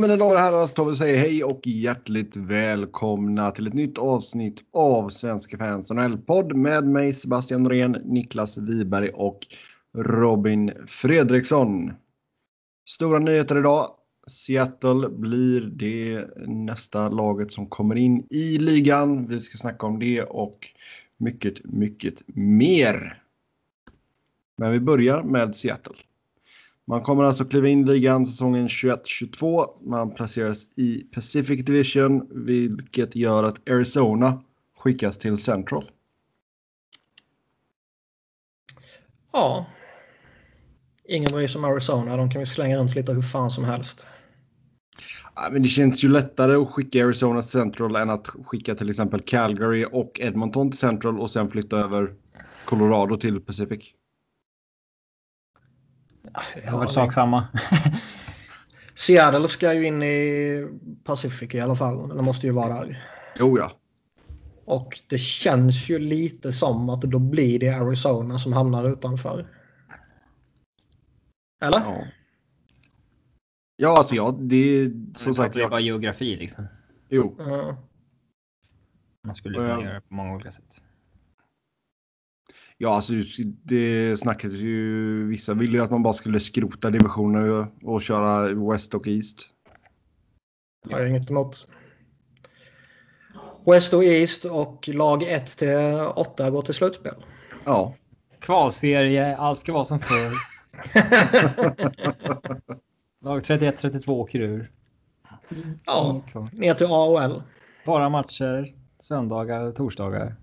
Mina damer och herrar så tar vi och säger hej och hjärtligt välkomna till ett nytt avsnitt av Svenska fans NHL-podd med mig Sebastian Norén, Niklas Wiberg och Robin Fredriksson. Stora nyheter idag. Seattle blir det nästa laget som kommer in i ligan. Vi ska snacka om det och mycket, mycket mer. Men vi börjar med Seattle. Man kommer alltså kliva in i ligan säsongen 21-22. Man placeras i Pacific Division, vilket gör att Arizona skickas till Central. Ja. Ingen bryr sig om Arizona. De kan vi slänga runt lite hur fan som helst. Ja, men det känns ju lättare att skicka Arizona till Central än att skicka till exempel Calgary och Edmonton till Central och sen flytta över Colorado till Pacific. Det var väl sak samma. Seattle ska ju in i Pacific i alla fall. Det måste ju vara där. Jo, ja. Och det känns ju lite som att då blir det Arizona som hamnar utanför. Eller? Ja, ja alltså ja, det är Så som sagt. det är Jag, bara geografi liksom. jo, Ja. Man skulle Ja. kunna göra det på många olika sätt. Ja, alltså det snackas ju. Vissa ville ju att man bara skulle skrota divisioner och, köra West och East. Har jag inget emot. West och East och lag 1 till 8 går till slutspel. Ja, Kvalserie, allt ska vara som förr. Lag 31-32 åker ur. Ja, ner till AHL. Bara matcher, söndagar och torsdagar.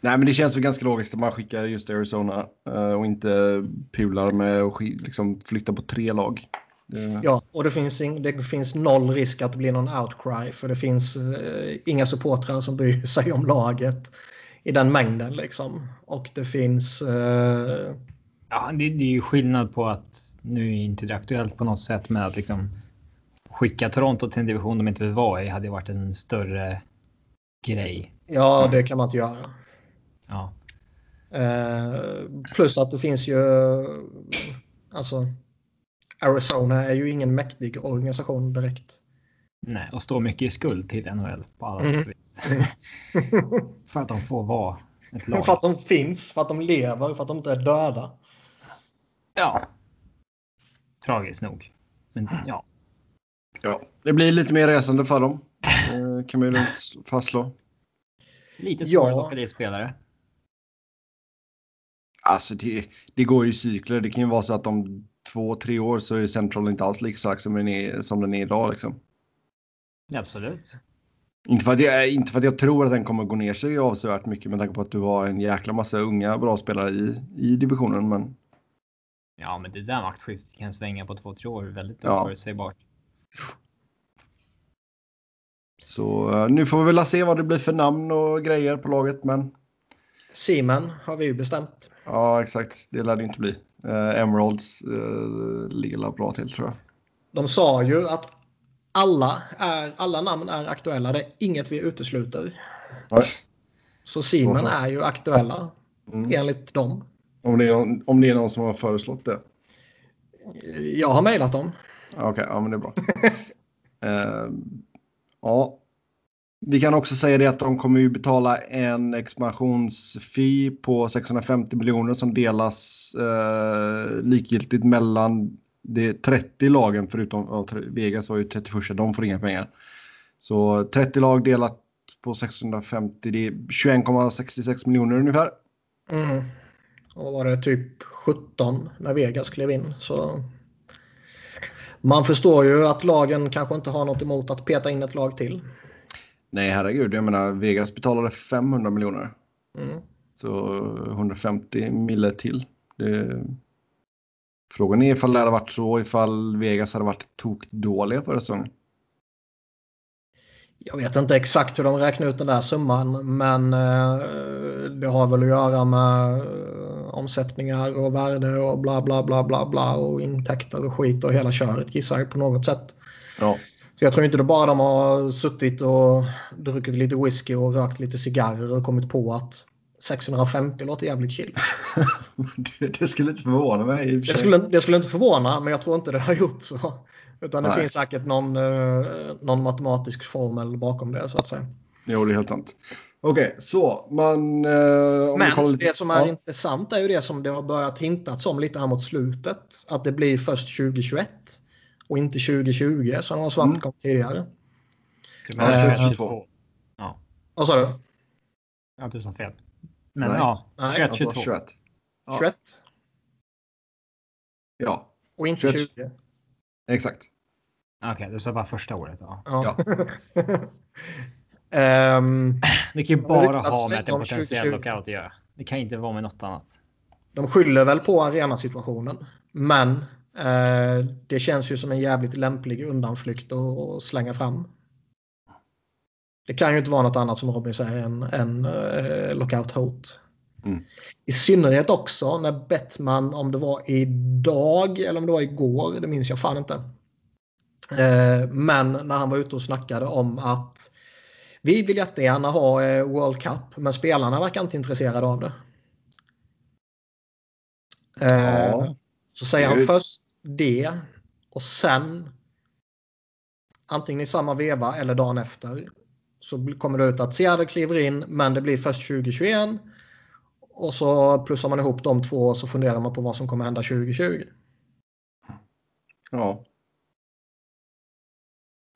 Nej, men det känns väl ganska logiskt att man skickar just Arizona eh, och inte pular med och liksom flytta på tre lag. Ja, och det finns, det finns noll risk att det blir någon outcry för det finns eh, inga supportrar som bryr sig om laget i den mängden liksom. Och det finns... Eh, Ja, det, det är ju skillnad på att nu är inte det aktuellt på något sätt med att liksom skicka Toronto till en division de inte vill vara i hade varit en större grej. ja, det kan man inte göra. Ja, Eh, plus att det finns ju... Alltså... Arizona är ju ingen mäktig organisation direkt. nej, och står mycket i skuld till NHL på alla Mhm. sätt och vis. För att de får vara ett lag. för att de finns, för att de lever, för att de inte är döda. Ja. Tragiskt nog. Men ja, ja, det blir lite mer resande för dem. Eh, kan man ju lugnt fastslå. lite Ja. svårt att åka dit spelare. Alltså det, det går ju i cykler. Det kan ju vara så att om två, tre år så är Central inte alls lika stark som den är, som den är idag. Liksom. Absolut. Inte, för att jag, inte för att jag tror att den kommer gå ner sig avsevärt mycket med tanke på att du har en jäkla massa unga bra spelare i, i divisionen. Men Ja, men det där maktskiftet kan svänga på två, tre år väldigt Ja. oförutsägbart. så eh, nu får vi väl se vad det blir för namn och grejer på laget. Men Seaman har vi ju bestämt. ja, exakt. Det lär det inte bli. Eh, Emeralds eh, ligger bra till tror jag. De sa ju att alla, är, alla namn är aktuella. Det är inget vi utesluter. Nej. Så Seaman är ju aktuella Mm. enligt dem. Om, det är, någon- om det är någon som har föreslått det. Jag har mejlat dem. Okej, ja men det är bra. Eh, ja. Vi kan också säga det att de kommer ju betala en expansionsfee på 650 miljoner som delas eh, likgiltigt mellan de 30 lagen förutom ja, Vegas var ju 31 de får inga pengar. Så 30 lag delat på 650 det är 21,66 miljoner ungefär. Mm. Och var det typ 17 när Vegas klev in. Så man förstår ju att lagen kanske inte har något emot att peta in ett lag till. Nej herregud, jag menar Vegas betalade 500 miljoner. Mm. Så 150 mille till. Det... Frågan är ifall det hade varit så ifall Vegas hade varit tokdåliga förra säsongen. Jag vet inte exakt hur de räknar ut den där summan men eh, det har väl att göra med eh, omsättningar och värde och bla bla bla bla bla och intäkter och skit och hela köret gissar jag på något sätt. Ja, Så jag tror inte det bara de har suttit och druckit lite whisky och rökt lite cigarrer och kommit på att 650 låter jävligt chill. det, det skulle inte förvåna mig. i Det skulle, det skulle inte förvåna, men jag tror inte det har gjort så. Utan det Nej. finns säkert någon, eh, någon matematisk formel bakom det så att säga. Jo, det är helt sant. Okej, så man... Eh, Men lite- det som är ja. intressant är ju det som det har börjat hintats om lite här mot slutet. Att det blir först 2021 och inte 2020 som det var svart Mm. kom tidigare. Tyvärr Eh, 21-22. Vad sa du? Ja, tusen fel. Men Nej. ja, Nej, 21, Alltså 22. 21. Ja. 21 Ja, och inte 21. 20. exakt. Okej, du sa bara första året. Ja. Ja. Ehm, Det kan ju bara ha med länge att en potentiell 2020. lockout att göra. Det kan inte vara med något annat. de skyller väl på arenasituationen. Men det känns ju som en jävligt lämplig undanflykt att slänga fram. Det kan ju inte vara något annat som Robin säger än, än eh, lockout-hot. Mm. I synnerhet också när Bettman, om det var idag eller om det var igår, det minns jag fan inte. Eh, men när han var ute och snackade om att vi vill jättegärna ha eh, World Cup, men spelarna verkar inte intresserade av det. Eh, Ja. Så säger han först det och sen antingen i samma veva eller dagen efter så kommer det ut att Seattle kliver in men det blir först 2021 och så plussar man ihop de två och så funderar man på vad som kommer hända 2020. Ja.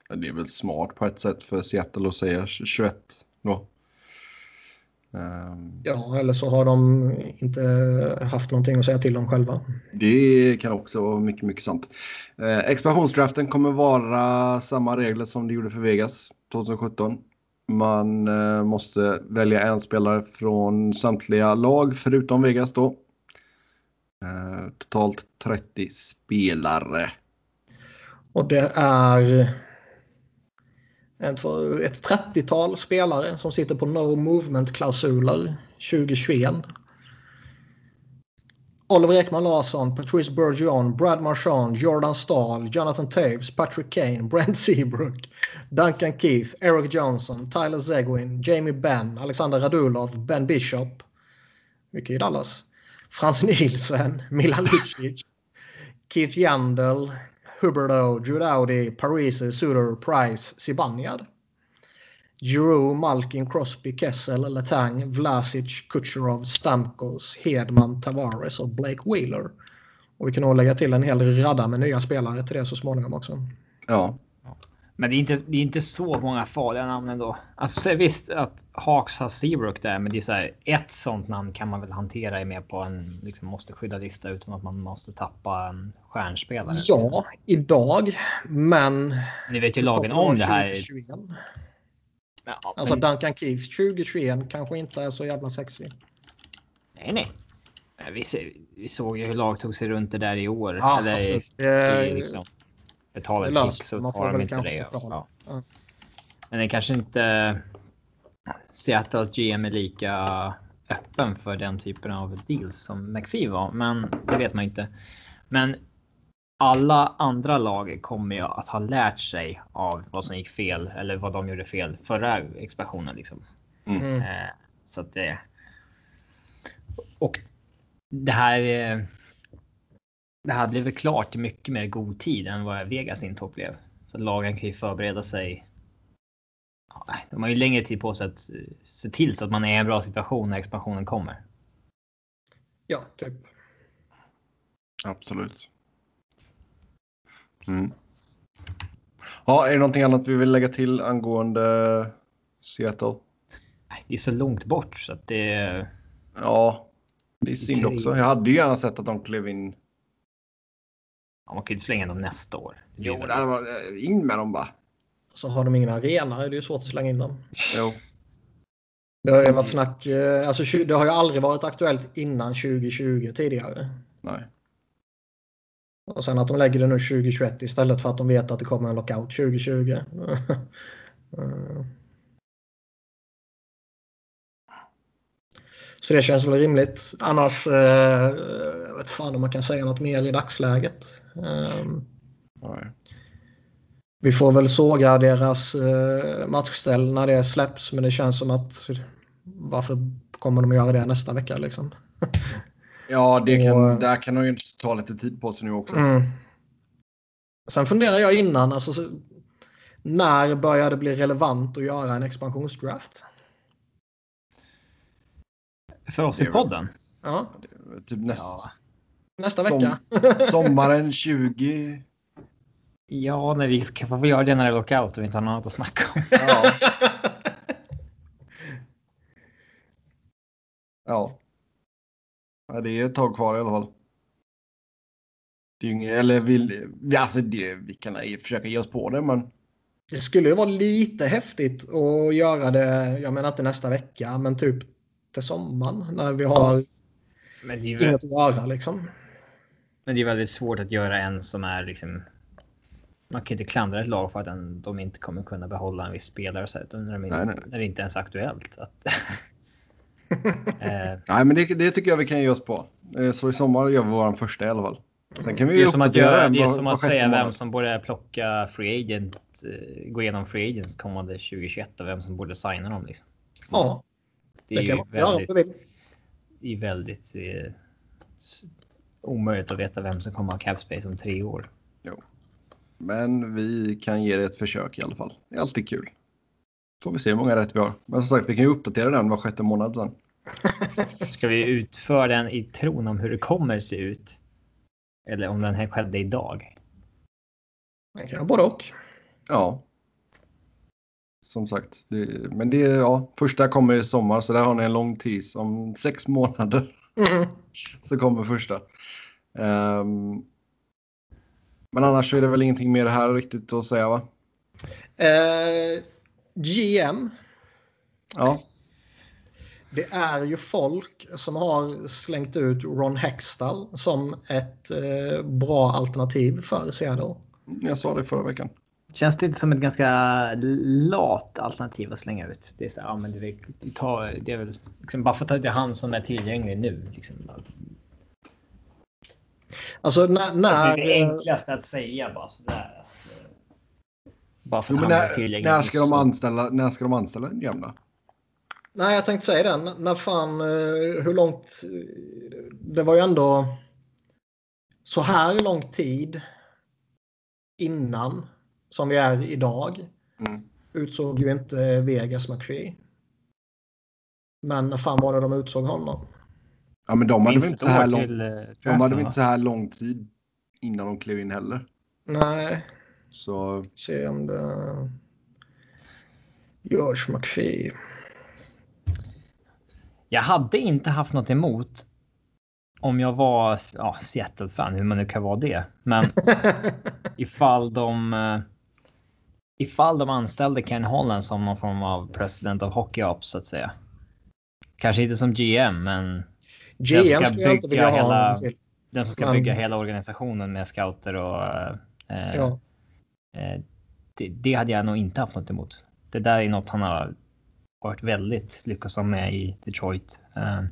Ja, Det är väl smart på ett sätt för Seattle att säga 21 då. Ehm, Ja, eller så har de inte haft någonting att säga till om själva. Det kan också vara mycket, mycket sant. Eh, expansionsdraften kommer vara samma regler som det gjorde för Vegas 2017. Man eh, måste välja en spelare från samtliga lag förutom Vegas då. Eh, totalt 30 spelare. Och det är ett, ett 30-tal spelare som sitter på no movement-klausuler 2021. Oliver Ekman Larsson, Patrice Bergeron, Brad Marchand, Jordan Stahl, Jonathan Taves, Patrick Kane, Brent Seabrook, Duncan Keith, Eric Johnson, Tyler Zegwin, Jamie Benn, Alexander Radulov, Ben Bishop. Mycket i Dallas. Frans Nielsen, Milan Lucic, Keith Yandel, Huberto, Drew Dowdy, Parise, Suter, Price, Zibanejad. Giroux, Malkin, Crosby, Kessel, Letang, Vlasic, Kucherov, Stamkos, Hedman, Tavares och Blake Wheeler. Och vi kan nog lägga till en hel radda med nya spelare till det så småningom också. Ja, men det är inte, det är inte så många farliga namn ändå. Alltså så visst att Hawks har Seabrook där, men det är så här, ett sånt namn kan man väl hantera i med på en liksom måste skydda lista utan att man måste tappa en stjärnspelare. Ja, idag. Men... Ni vet ju lagen om det här. 2021. Ja, Alltså men- Duncan Keith 2021 kanske inte är så jävla sexy. Nej, nej. Eh, Vi, vi såg ju hur lag tog sig runt det där i år. Ja, Eller absolut. i Det- liksom, betala det kick så man tar de inte det. Ja. Ja. Men det kanske inte Seattles GM är lika öppen för den typen av deals som McPhee var. Men det vet man inte. Men alla andra lag kommer ju att ha lärt sig av vad som gick fel eller vad de gjorde fel förra expansionen. Liksom. Mm. Eh, så att det. Och det här. Det här blev väl klart i mycket mer god tid än vad Vegas intåg blev. Så lagen kan ju förbereda sig. De har ju längre tid på sig att eh, se till så att man är i en bra situation när expansionen kommer. Ja, typ. absolut. Mm. Ja, är det någonting annat vi vill lägga till angående Seattle? Nej, Det är så långt bort så att det. Ja, det är synd också. Jag hade ju gärna sett att de klev in. Ja, man kan ju inte slänga dem nästa år. Det Jo, det hade varit in med dem bara. Så har de ingen arena är det ju svårt att slänga in dem. Jo. Det har ju varit snack, eh, alltså det har ju aldrig varit aktuellt innan 2020 tidigare. Nej. Och sen att de lägger det nu 2021 istället för att de vet att det kommer en lockout 2020. Eh. Så det känns väl rimligt. Annars, eh, vet fan om man kan säga något mer i dagsläget. Nej. Vi får väl såga deras eh, matchställ när det släpps, men det känns som att varför kommer de göra det nästa vecka. Liksom. Ja, det kan, Och- där kan de ju ta lite tid på sig nu också. Mm. Sen funderar jag innan, alltså, så, när börjar det bli relevant att göra en expansionsdraft? För oss i podden. Ja, Typ näst, Ja. Nästa Som- vecka. sommaren 20. Ja, när vi kan få göra det när det är lockout och vi inte har något att snacka om. Ja. ja. ja. Det är ett tag kvar i alla fall. Det är ju inget, eller vill, vi- alltså det, vi kan försöka ge oss på det men Det skulle ju vara lite häftigt att göra det, jag menar inte nästa vecka, men typ till sommaren när vi har Men det, är, väl- inget att göra liksom. Men det är väldigt svårt att göra en som är liksom. Man kan inte klandra ett lag för att den, de inte kommer kunna behålla en viss spelare så här, utan när, de, Nej, nej. när det inte ens är aktuellt. Att, eh, nej men det, det tycker jag vi kan ge oss på. Eh, Så i sommar gör vi vår första i alla fall. Sen kan vi det är som att, göra, det är som att säga vem som borde plocka free agent, eh, gå igenom free agents kommande 2021 och vem som borde signa dem. Liksom. Ja, Det är det kan man väldigt, vill. det är väldigt eh, omöjligt att veta vem som kommer ha cap space om tre år. Men vi kan ge det ett försök i alla fall. Det är alltid kul. Får vi se hur många rätt vi har. Men som sagt, vi kan ju uppdatera den var sjätte månad sen. Ska vi utföra den i tron om hur det kommer se ut? Eller om den här skedde idag? Man kan göra både och. Ja. Som sagt, det, men det är ja, första kommer i sommar så där har ni en lång tid. Om sex månader Mm. så kommer första. Ehm, men annars är det väl ingenting mer här riktigt att säga va? Eh, GM, Ja, det är ju folk som har slängt ut Ron Hextall som ett eh, bra alternativ för Seattle. jag sa det förra veckan. Känns det inte som ett ganska lat alternativ att slänga ut? Det är så ja, men det, är, tar, det är väl liksom bara för att ta det är han som är tillgänglig nu. Liksom. Alltså när... Alltså, när det är det enklaste att säga bara sådär. att, Bara för Jo, att men han är när, tillgänglig. när, ska de anställa, när ska de anställa en då? Nej, jag tänkte säga det. N- När fan, eh, hur långt... Det var ju ändå så här lång tid innan som vi är idag Mm. utsåg ju inte Vegas McPhee. Men när fan var det de utsåg honom? Ja, men de hade väl inte så här lång, till, eh, de hade inte så här lång tid innan de klev in heller. Nej, Så se om det... George McPhee. Jag hade inte haft något emot om jag var ja, Seattle-fan, hur man nu kan vara det. Men ifall de eh, ifall de anställde Ken Holland som någon form av president of hockey ops så att säga. Kanske inte som GM, men GM ska jag inte vilja bygga ha hela- den som ska Men- bygga hela organisationen med scouter och eh, Ja. eh, det, det hade jag nog inte haft något emot. Det där är något han har varit väldigt lyckosam med i Detroit. Eh,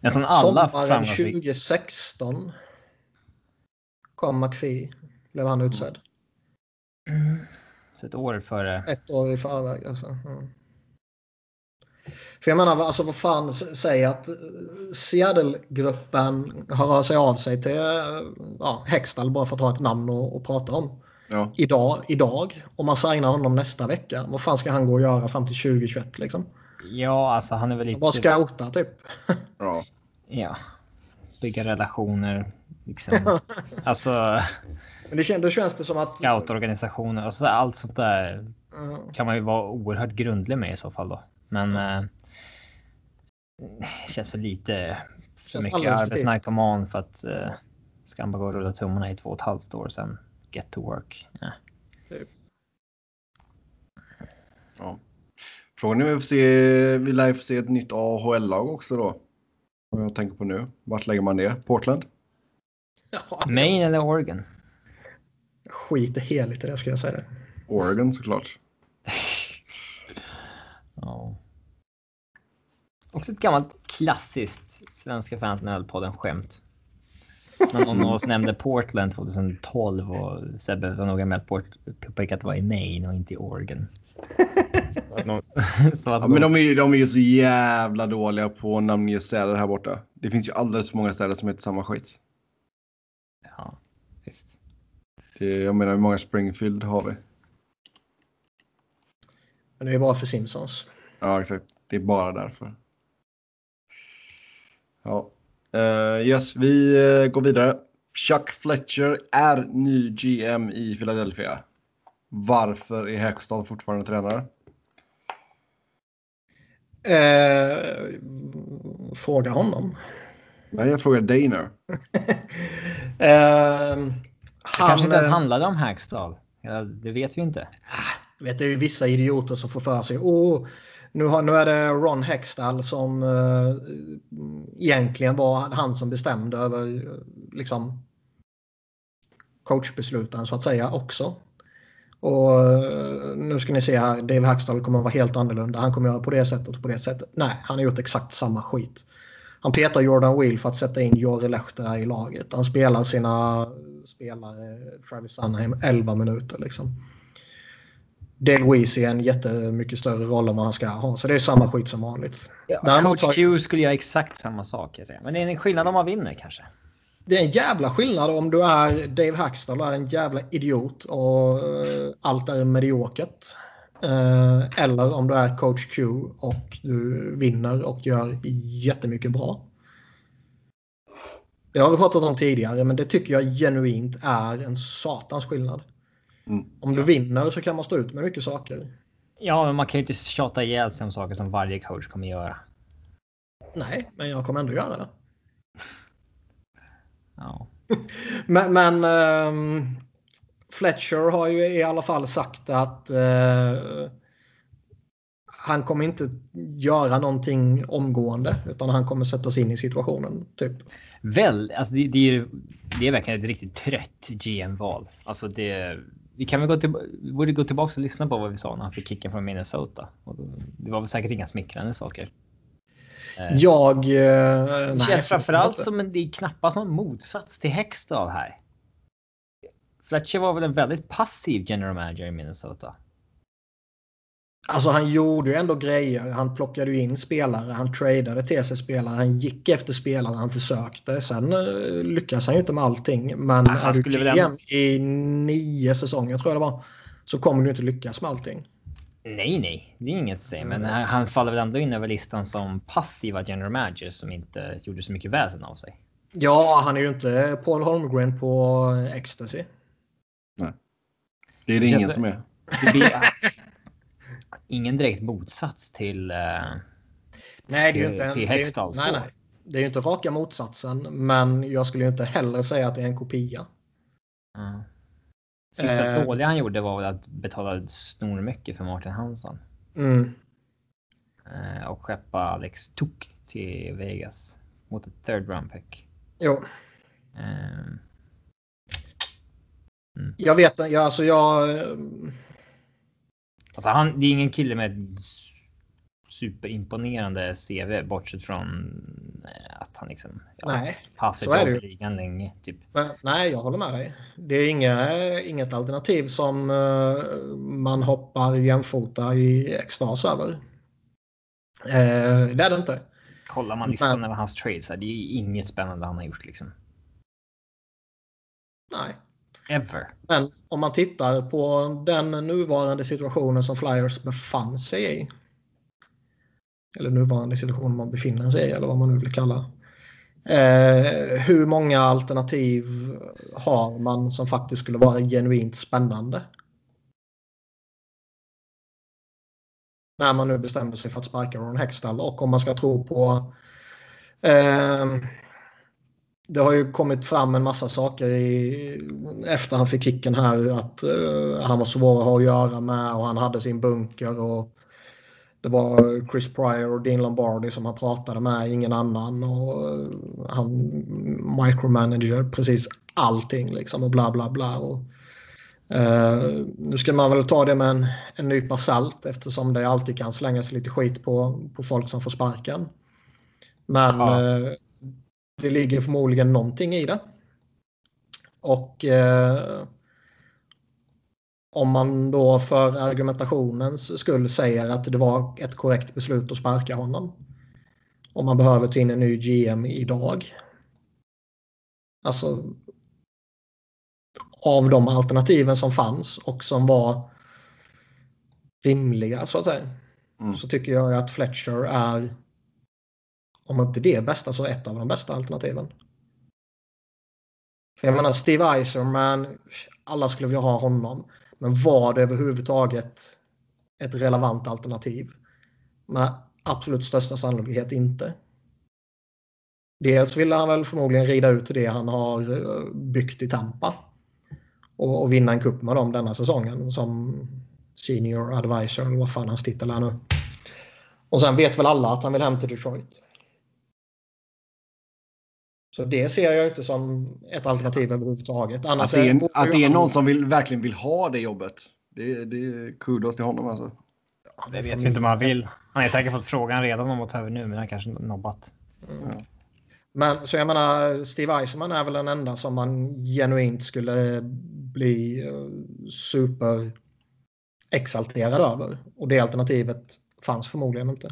nästan alla Sommaren framgångsrika 2016 kom McPhee. Blev han utsedd. Så ett år före. Ett år i förväg. Alltså. Mm. För jag menar, alltså, vad fan säger att eh, Seattle-gruppen hör sig av sig till eh, ja, Hextall bara för att ha ett namn att, att prata om. ja, Idag, idag, om man signar honom nästa vecka, vad fan ska han gå och göra fram till 2021 liksom? Ja, alltså han är väl lite. Bara scouta typ. ja. Ja. Bygga relationer. Liksom. alltså Men det känns, då känns det som att... scoutorganisationer och så allt sånt där Ja. kan man ju vara oerhört grundlig med i så fall då. Men. Eh, känns väl lite för Känns mycket arbetsnarkoman för att eh, ska han bara gå och rulla tummarna i två och ett halvt år sen. Get to work. Ja. Typ. ja. Frågan är om vi får se, vi lär få se ett nytt AHL-lag också då. Om jag tänker på nu. Vart lägger man det? Portland? Ja, Maine eller Oregon? Skiter heligt i det ska jag säga. Oregon såklart. Ja. Också ett gammalt klassiskt Svenska fans podden skämt. Någon någon av oss nämnde Portland 2012 och Sebbe var noga med att port- påpeka att det var i Maine och inte i Oregon. Så att någon- så att Ja, men de är, ju- de är ju så jävla dåliga på att namnge städer här borta. Det finns ju alldeles för många städer som heter samma skit. Ja, visst. Det, jag menar, hur många Springfield har vi? Men det är bra för Simpsons. Ja, exakt. Det är bara därför. Ja. Eh, yes, vi eh, går vidare. Chuck Fletcher är ny GM i Philadelphia. Varför är Hextall fortfarande tränare? Eh, fråga honom. Nej, jag frågar dig nu. Eh, Det kanske inte ens eh, handlade om Hackstall. Det vet vi inte. vet, det är ju vissa idioter som får för sig. Åh, nu, har, nu är det Ron Hextall som eh, egentligen var han som bestämde över liksom, coachbesluten så att säga också. Och eh, nu ska ni se här, Dave Hackstall kommer att vara helt annorlunda. Han kommer att göra på det sättet och på det sättet. Nej, han har gjort exakt samma skit. Han petar Jordan Wheel för att sätta in Jori Lehtera i laget. Han spelar sina spelare, Travis Sunheim, 11 minuter liksom. Dale Weezy är en jättemycket större roll än vad han ska ha. Så det är samma skit som vanligt. Däremot har- Coach Q skulle göra exakt samma sak. Jag säger. Men det är en skillnad om man vinner kanske. Det är en jävla skillnad om du är Dave Hackstall och är en jävla idiot och eh, allt är mediokert. Eh, eller om du är coach Q och du vinner och gör jättemycket bra. Det har vi pratat om tidigare men det tycker jag genuint är en satans skillnad. Mm. Om du vinner så kan man stå ut med mycket saker. Ja, men man kan ju inte tjata ihjäl sig om saker som varje coach kommer göra. Nej, men jag kommer ändå göra det. Ja. Men, men ehm, Fletcher har ju i alla fall sagt att eh, han kommer inte göra någonting omgående utan han kommer sätta sig in i situationen. Typ. Väl, alltså det, det, är, det är verkligen ett riktigt trött GM-val. Alltså det, vi kan väl gå, till, vi borde gå tillbaka och lyssna på vad vi sa när han fick kicken från Minnesota. Det var väl säkert inga smickrande saker. Eh, Jag... Eh, det nej, känns framförallt inte. som en, det är knappast någon motsats till Hextall här. Fletcher var väl en väldigt passiv general manager i Minnesota. Alltså han gjorde ju ändå grejer. Han plockade ju in spelare. Han tradade till sig spelare. Han gick efter spelare. Han försökte. Sen uh, lyckas han ju inte med allting. Men Nej, han är du GM i nio säsonger tror jag det var. Så kommer du inte lyckas med allting. Nej, nej, det är inget att säga, men han, han faller väl ändå in över listan som passiva general managers som inte gjorde så mycket väsen av sig. Ja, han är ju inte Paul Holmgren på ecstasy. Det är det Det känns- ingen som är. Det blir ingen direkt motsats till. eh, Nej, det är ju inte en, till det är ju Hextall, nej, nej. Det är ju inte raka motsatsen, men jag skulle ju inte heller säga att det är en kopia. ja. Sista Eh. dåliga han gjorde var väl att betala snormycket för Martin Hansson Mm. eh, och skeppa Alex Tuk till Vegas mot ett third round pick. Jo, Eh, jag vet jag, alltså jag... alltså han, det är ingen kille med superimponerande CV bortsett från eh, att han liksom ja, Nej, haft ett jobb i ligan länge. Typ. Men, nej, jag håller med dig. Det är inga, inget alternativ som eh, man hoppar jämfota i extas över. Eh, det är det inte. Kollar man listan Men- över hans trades, här, det är inget spännande han har gjort liksom. Nej. Ever. Men om man tittar på den nuvarande situationen som Flyers befann sig i. Eller nuvarande situation man befinner sig i eller vad man nu vill kalla. Eh, hur många alternativ har man som faktiskt skulle vara genuint spännande? När man nu bestämde sig för att sparka Ron Hextall och om man ska tro på eh, det har ju kommit fram en massa saker i, efter han fick kicken här att eh, han var svår att ha att göra med och han hade sin bunker och det var Chris Pryor och Dean Lombardi som han pratade med, ingen annan och eh, han micromanager precis allting liksom och bla bla bla. Och, eh, nu ska man väl ta det med en, en nypa salt eftersom det alltid kan slängas lite skit på, på folk som får sparken. Men Ja. Det ligger förmodligen någonting i det. Och eh, om man då för argumentationens skull säger att det var ett korrekt beslut att sparka honom. Om man behöver ta in en ny GM idag. Alltså av de alternativen som fanns och som var rimliga så att säga. Mm. Så tycker jag att Fletcher är om inte det bästa så ett av de bästa alternativen. För jag menar Steve Eiserman, alla skulle vilja ha honom. Men var det överhuvudtaget ett relevant alternativ? Med absolut största sannolikhet inte. Dels ville han väl förmodligen rida ut det han har eh, byggt i Tampa. Och, och vinna en kupp med dem denna säsongen som senior advisor eller vad fan hans titel är nu. Och sen vet väl alla att han vill hem till Detroit. Så det ser jag inte som ett alternativ överhuvudtaget. Annars att det är, är att det är någon som vill, verkligen vill ha det jobbet. Det, det är kudos till honom alltså. Det vet vi inte om han vill. Han har säkert fått frågan redan om att ta över nu, men han kanske nobbat. Mm. Men så jag menar, Steve Eisenman är väl den enda som man genuint skulle bli eh, super exalterad över. Och det alternativet fanns förmodligen inte.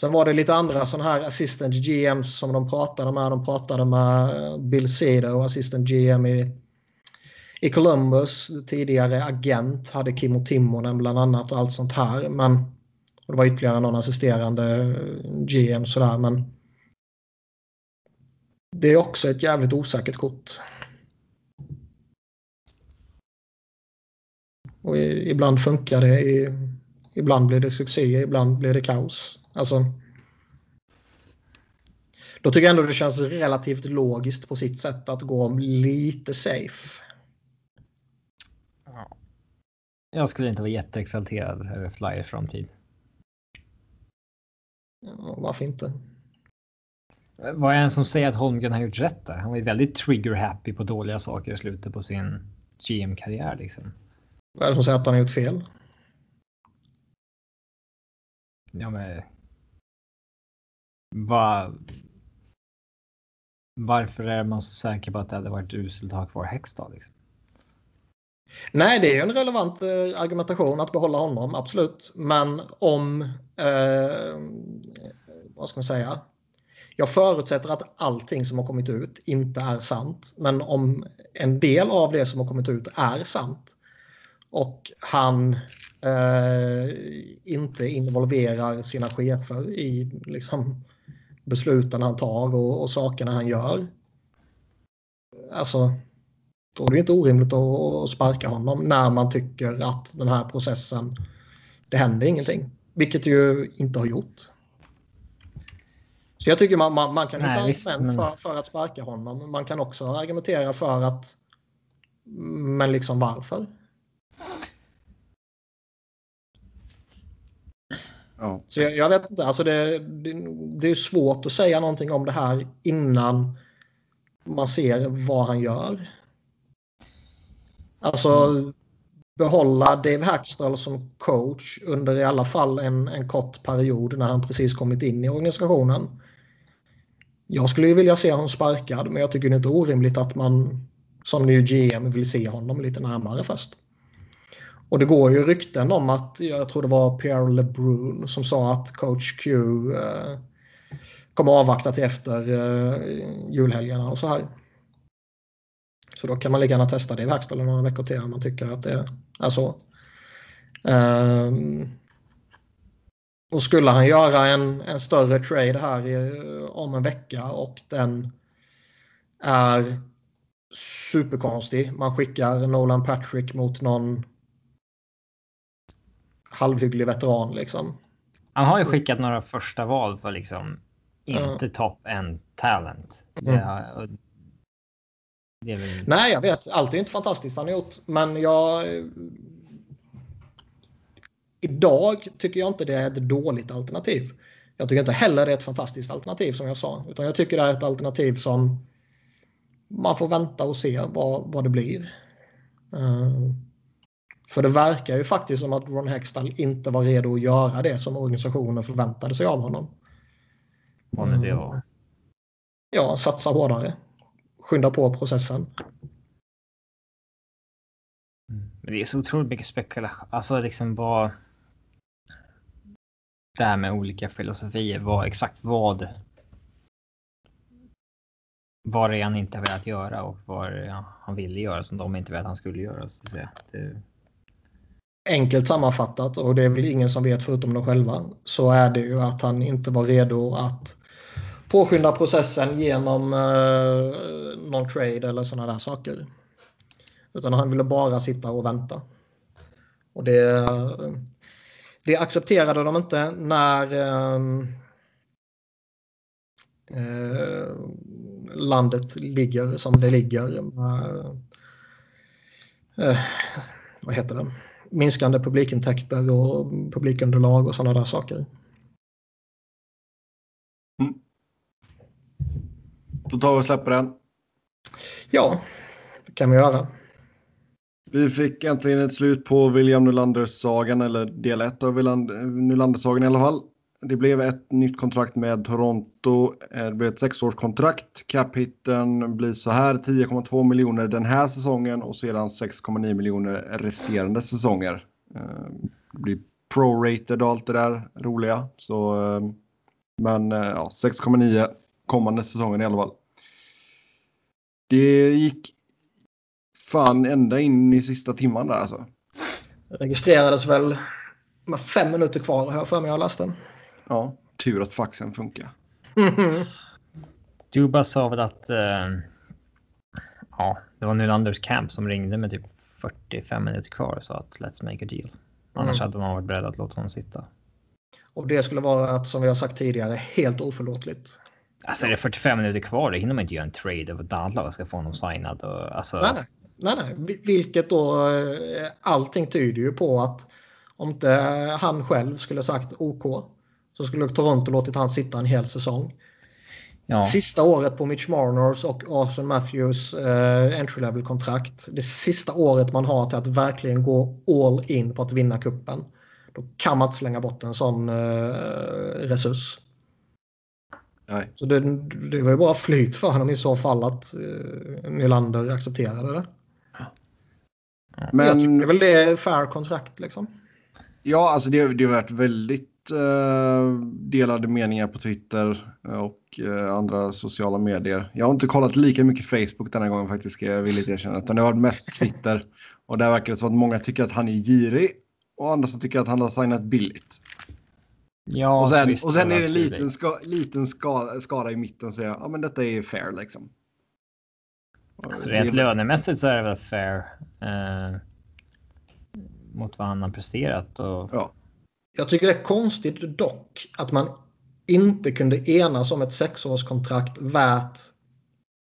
Sen var det lite andra sådana här assistant GMs som de pratade med. De pratade med eh, Bill Cedar, assistant GM i, i Columbus. Tidigare agent hade Kimmo Timonen bland annat och allt sånt här. Men det var ytterligare någon assisterande eh, GM sådär. Men det är också ett jävligt osäkert kort. Och ibland funkar det, ibland blir det succé, ibland blir det kaos. Alltså, då tycker jag ändå det känns relativt logiskt på sitt sätt att gå lite safe. Ja. Jag skulle inte vara jätteexalterad över Flyers framtid. Ja, varför inte? Vad är det som säger att Holmgren har gjort rätt där? Han var ju väldigt trigger happy på dåliga saker i slutet på sin GM-karriär. Liksom. Vad är det som säger att han har gjort fel? Ja, men var, varför är man så säker på att det hade varit uselt att ha kvar Hextall? Liksom? Nej, det är en relevant eh, argumentation att behålla honom, absolut. Men om, eh, vad ska man säga? Jag förutsätter att allting som har kommit ut inte är sant. Men om en del av det som har kommit ut är sant och han inte involverar sina chefer i liksom, besluten han tar och, och sakerna han gör. Alltså, då är det inte orimligt att sparka honom när man tycker att den här processen, det händer ingenting. Vilket ju inte har gjort. Så jag tycker man, man, man kan hitta argument men... för, för att sparka honom. Man kan också argumentera för att, men liksom varför? Ja. Så jag, jag, vet inte, alltså det, det, det, är svårt att säga någonting om det här innan man ser vad han gör. Alltså mm. behålla Dave Hackstall som coach under i alla fall en, en kort period när han precis kommit in i organisationen. Jag skulle ju vilja se honom sparkad men jag tycker det är inte orimligt att man som ny GM vill se honom lite närmare först. Och det går ju rykten om att, jag tror det var Pierre LeBrun som sa att coach Q eh, kommer avvakta till efter eh, julhelgerna och så här. Så då kan man lika gärna testa det i verkstaden några veckor till om man tycker att det är så. Um, och skulle han göra en, en större trade här i, om en vecka och den är superkonstig. Man skickar Nolan Patrick mot någon halvhygglig veteran liksom. Han har ju skickat några första val för liksom inte mm. top end talent. Mm. Det, det väl... Nej, jag vet. Allt är inte fantastiskt han har gjort, men jag. Idag tycker jag inte det är ett dåligt alternativ. Jag tycker inte heller det är ett fantastiskt alternativ som jag sa, utan jag tycker det är ett alternativ som man får vänta och se vad, vad det blir. Uh, för det verkar ju faktiskt som att Ron Hextall inte var redo att göra det som organisationen förväntade sig av honom. Vad nu det var. Ja, satsa hårdare. skynda på processen. Men det är så otroligt mycket spekulation. Alltså liksom vad... Det här med olika filosofier. Vad, exakt vad... Vad det är han inte har velat göra och vad han ville göra som de inte vet att han skulle göra. Så att säga. Det, Enkelt sammanfattat, och det är väl ingen som vet förutom de själva, så är det ju att han inte var redo att påskynda processen genom eh, någon trade eller sådana där saker. Utan han ville bara sitta och vänta. Och det, det accepterade de inte när eh, eh, landet ligger som det ligger. Eh, eh vad heter det? Minskande publikintäkter och publikunderlag och sådana där saker. Då tar vi och släpper den. Ja, det kan vi göra. Vi fick äntligen ett slut på William Nylander-sagan, eller del 1 av Nylander-sagan i alla fall. Det blev ett nytt kontrakt med Toronto. Det blev ett sexårskontrakt. Cap-hitten blir så här 10,2 miljoner den här säsongen och sedan 6,9 miljoner resterande säsonger. Ehm, det blir pro-rated och allt det där roliga. Så, ehm, men eh, ja, 6,9 kommande säsongen i alla fall. Det gick fan ända in i sista timman där alltså. Det registrerades väl med fem minuter kvar har jag för mig jag läste. Ja, tur att faxen funkar. Duba sa väl att eh, ja, det var Nylanders camp som ringde med typ 45 minuter kvar och sa att let's make a deal. Annars mm. hade man varit beredd att låta honom sitta. Och det skulle vara att, som vi har sagt tidigare, helt oförlåtligt. Alltså är det 45 minuter kvar, då hinner man inte göra en trade över lag ska få honom signad. Och, alltså... nej, nej. nej, nej. Vilket då, eh, allting tyder ju på att om inte han själv skulle sagt OK så skulle Toronto låtit han sitta en hel säsong. Ja. Sista året på Mitch Marners och Arthur Matthews eh, entry level kontrakt. Det sista året man har till att verkligen gå all in på att vinna kuppen. Då kan man inte slänga bort en sån eh, resurs. Nej. Så det, det var ju bara flyt för honom i så fall att eh, Nylander accepterade det. Men jag tycker väl det är fair kontrakt liksom. Ja, alltså det, det har varit väldigt uh, delade meningar på Twitter och uh, andra sociala medier. Jag har inte kollat lika mycket Facebook denna gången faktiskt, ska jag villigt erkänna. Utan det har varit mest Twitter. Och där verkar det som att många tycker att han är girig och andra som tycker att han har signat billigt. Ja, och sen, och sen är det en liten, ska, liten skala, skala i mitten och säger ja men detta är fair liksom. Alltså, rent det... lönemässigt så är det väl fair. Eh, mot vad han har presterat. Och... Ja. Jag tycker det är konstigt dock att man inte kunde enas om ett sexårskontrakt värt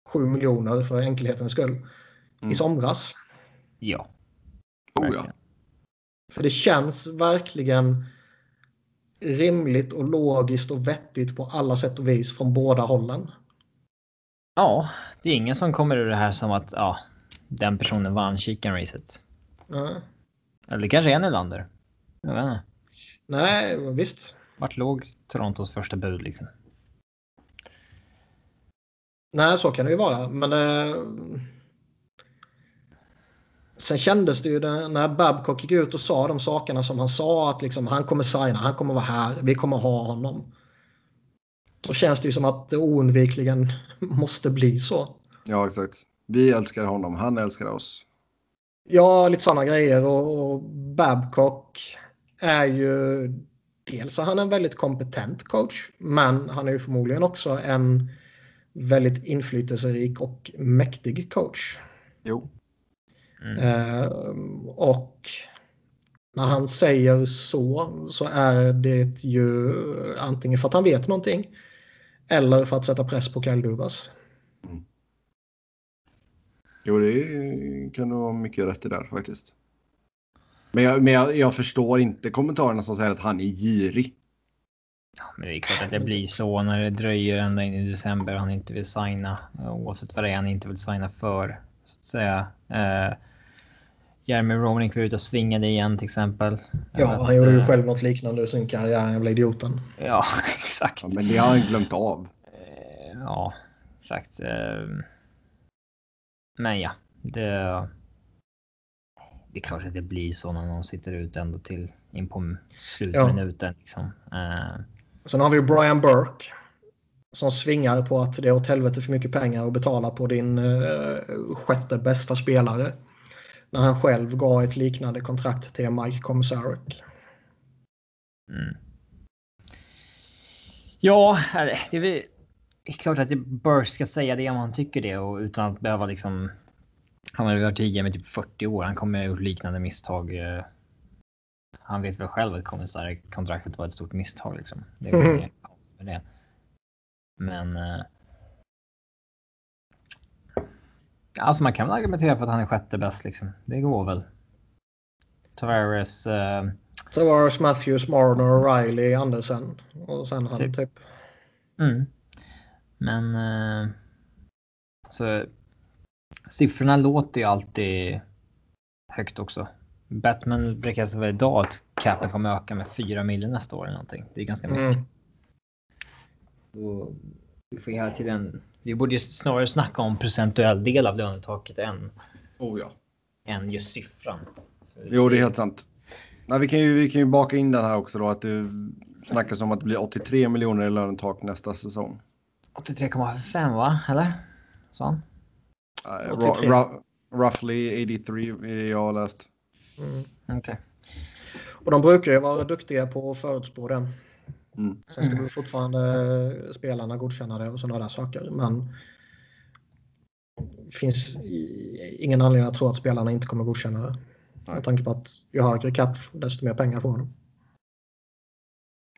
7 miljoner för enkelhetens skull mm. i somras. Ja. Oh, ja. För det känns verkligen rimligt och logiskt och vettigt på alla sätt och vis från båda hållen. Ja, det är ingen som kommer ur det här som att ja, den personen vann chicken-racet. Mm. Eller det kanske är Nylander. Jag vet inte. Nej, visst. Vart låg Torontos första bud liksom? Nej, så kan det ju vara. Men eh, sen kändes det ju när Babcock gick ut och sa de sakerna som han sa att liksom, han kommer signa, han kommer vara här, vi kommer ha honom. Då känns det ju som att det oundvikligen måste bli så. Ja, exakt. Vi älskar honom, han älskar oss. Ja, lite sådana grejer. Och, och Babcock är ju... Dels är han en väldigt kompetent coach, men han är ju förmodligen också en väldigt inflytelserik och mäktig coach. Jo. Mm. Eh, och när han säger så, så är det ju antingen för att han vet någonting eller för att sätta press på Kyle Dubas. Mm. Jo, det kan du ha mycket rätt i där faktiskt. Men, jag, men jag, jag, förstår inte kommentarerna som säger att han är girig. Ja, men det är klart att det blir så när det dröjer ända in i december och han inte vill signa. Oavsett vad det är han inte vill signa för. Så att säga. Eh, Jeremy Roenick var ute och svingade igen till exempel. Ja, han gjorde ju själv något liknande i sin karriär, jävla idioten. Ja, exakt. Ja, men det har han glömt av. Eh, ja, exakt. Eh, men ja, det. Det är klart att det blir så när någon sitter ut ändå till in på slutminuten. Ja. Liksom. Uh, Sen har vi Brian Burke. Som svingar på att det är åt helvete för mycket pengar att betala på din uh, sjätte bästa spelare. När han själv gav ett liknande kontrakt till Mike Komisarek. Mm. Ja, det är, väl, det är klart att Burke ska säga det om han tycker det och utan att behöva liksom. Han har varit i med typ 40 år. Han kommer ha gjort liknande misstag. Eh, han vet väl själv att kontraktet var ett stort misstag liksom. Det är mm. med det. Men. Eh, alltså man kan väl argumentera för att han är sjätte bäst liksom. Det går väl. Tavares. Uh, Tavares, Matthews, Marner, Riley, Andersen och sen han typ. typ. Mm. Men. Uh, alltså siffrorna låter ju alltid högt också. Batman beräknas väl idag att capen kommer öka med 4 miljoner nästa år eller någonting. Det är ganska mycket. Mm. Så, vi får hela tiden. Vi borde ju snarare snacka om procentuell del av lönetaket än. Oh ja. Än just siffran. Jo, det är helt sant. Nej, vi kan ju. Vi kan ju baka in den här också då att du snackas om att det blir 83 miljoner i lönetak nästa säsong. 83,5 va? Eller? Sån. 83. Roughly 83 är det jag har läst. Mm, okay. Och de brukar ju vara duktiga på att förutspå det. Mm. Sen ska väl fortfarande spelarna godkänna det och sådana där saker. Men det finns ingen anledning att tro att spelarna inte kommer godkänna det. Med tanke på att ju högre cap desto mer pengar får de.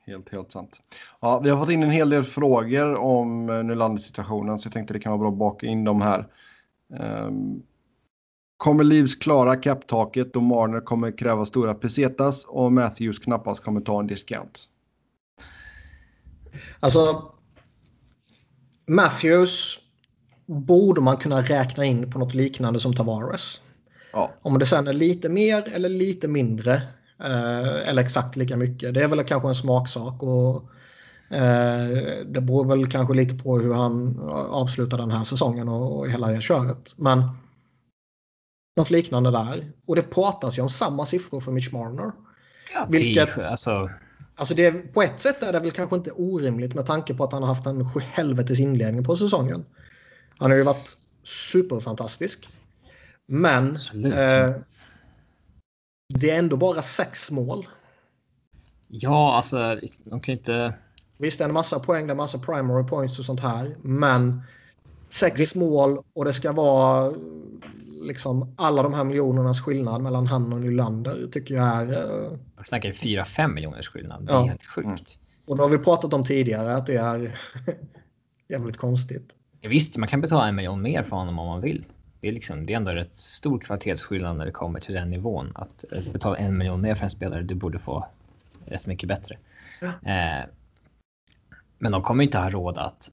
Helt, helt sant. Ja, vi har fått in en hel del frågor om eh, Nylander-situationen. så jag tänkte det kan vara bra att baka in dem här. Um, Kommer Leaves klara kapptaket då Marner kommer kräva stora pesetas och Matthews knappast kommer ta en discount? Alltså, Matthews borde man kunna räkna in på något liknande som Tavares. Ja. Om det sen är lite mer eller lite mindre eh, eller exakt lika mycket. Det är väl kanske en smaksak. Och, det beror väl kanske lite på hur han avslutar den här säsongen och, och hela det köret. Men något liknande där. Och det pratas ju om samma siffror för Mitch Marner. Ja, vilket, alltså... Alltså det, på ett sätt är det väl kanske inte orimligt med tanke på att han har haft en helvetes inledning på säsongen. Han har ju varit superfantastisk. Men eh, det är ändå bara sex mål. Ja, alltså de kan inte... Visst, det är en massa poäng, det är en massa primary points och sånt här. Men sex mål och det ska vara liksom alla de här miljonernas skillnad mellan han och Nylander tycker jag är... Uh... Jag snackar 4-5 miljoners skillnad. Det är ja. helt sjukt. Mm. Och då har vi pratat om tidigare att det är jävligt konstigt. Ja, visst, man kan betala en miljon mer för honom om man vill. Det är, liksom, det är ändå rätt stor kvalitetsskillnad när det kommer till den nivån. Att betala en miljon mer för en spelare, du borde få rätt mycket bättre. Ja. Eh, men de kommer inte ha råd att...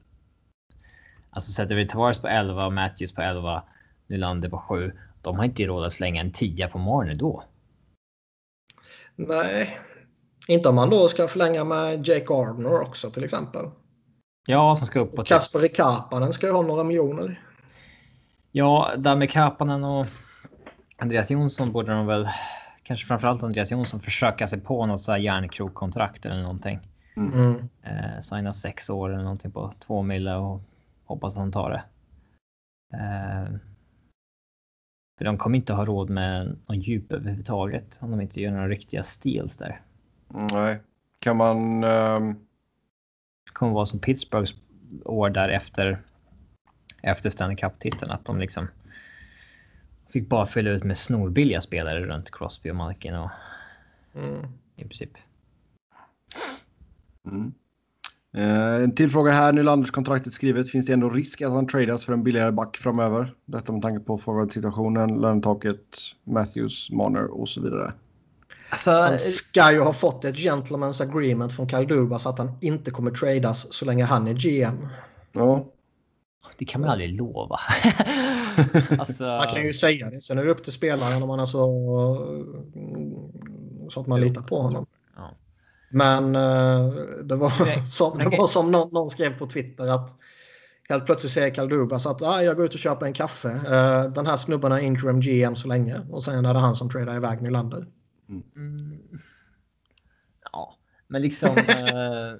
Alltså sätter vi Tavares på 11 och Matthews på 11 Nylander på 7. De har inte råd att slänga en 10 på Marner då. Nej, inte om man då ska förlänga med Jake Gardner också till exempel. Ja, som ska upp på... Kasperi Kapanen ska ju ha några miljoner. Ja, där med Kapanen och Andreas Jonsson borde de väl, kanske framförallt Andreas Jonsson, försöka sig på något så här järnkrokkontrakt eller någonting. Mm. Eh, signa sex år eller någonting på två mille och hoppas att han tar det. Eh, för de kommer inte ha råd med någon djup överhuvudtaget om de inte gör några riktiga steals där. Nej, kan man... Um... Det kommer vara som Pittsburghs år där efter, efter Stanley Cup-titeln, att de liksom fick bara fylla ut med snorbilliga spelare runt Crosby och Malkin och mm. i princip. Mm. Eh, en till fråga här. Nylanders kontraktet skrivet. Finns det ändå risk att han tradas för en billigare back framöver? Detta med tanke på forward-situationen, lönetaket, Matthews, Marner och så vidare. Alltså, han ska ju ha fått ett gentleman's agreement från Kyle Dubas att han inte kommer tradas så länge han är GM. Ja. Det kan man aldrig lova. alltså... Man kan ju säga det. Sen är det upp till spelaren om man är så, så att man litar på honom. Men uh, det var som, det var som någon, någon, skrev på Twitter att Helt plötsligt säger Kaldubas att ah, jag går ut och köper en kaffe. Uh, den här snubben är interim GM så länge. Och sen är det han som tradar iväg Nylander. Mm. Ja, men liksom. eh,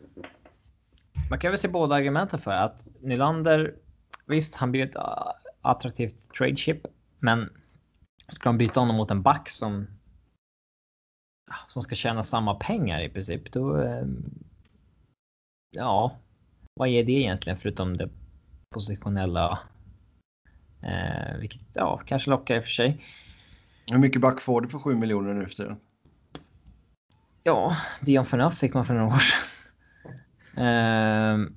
man kan väl se båda argumenten för att Nylander. Visst, han blir ett attraktivt trade chip, men ska de byta honom mot en back som. Som ska tjäna samma pengar i princip, då. Eh, ja, vad är det egentligen förutom det positionella? Eh, vilket ja, kanske lockar i och för sig. Hur mycket back får du för 7 miljoner nu för tiden? Ja, Dion Phaneuf fick man för några år sedan. Ehm,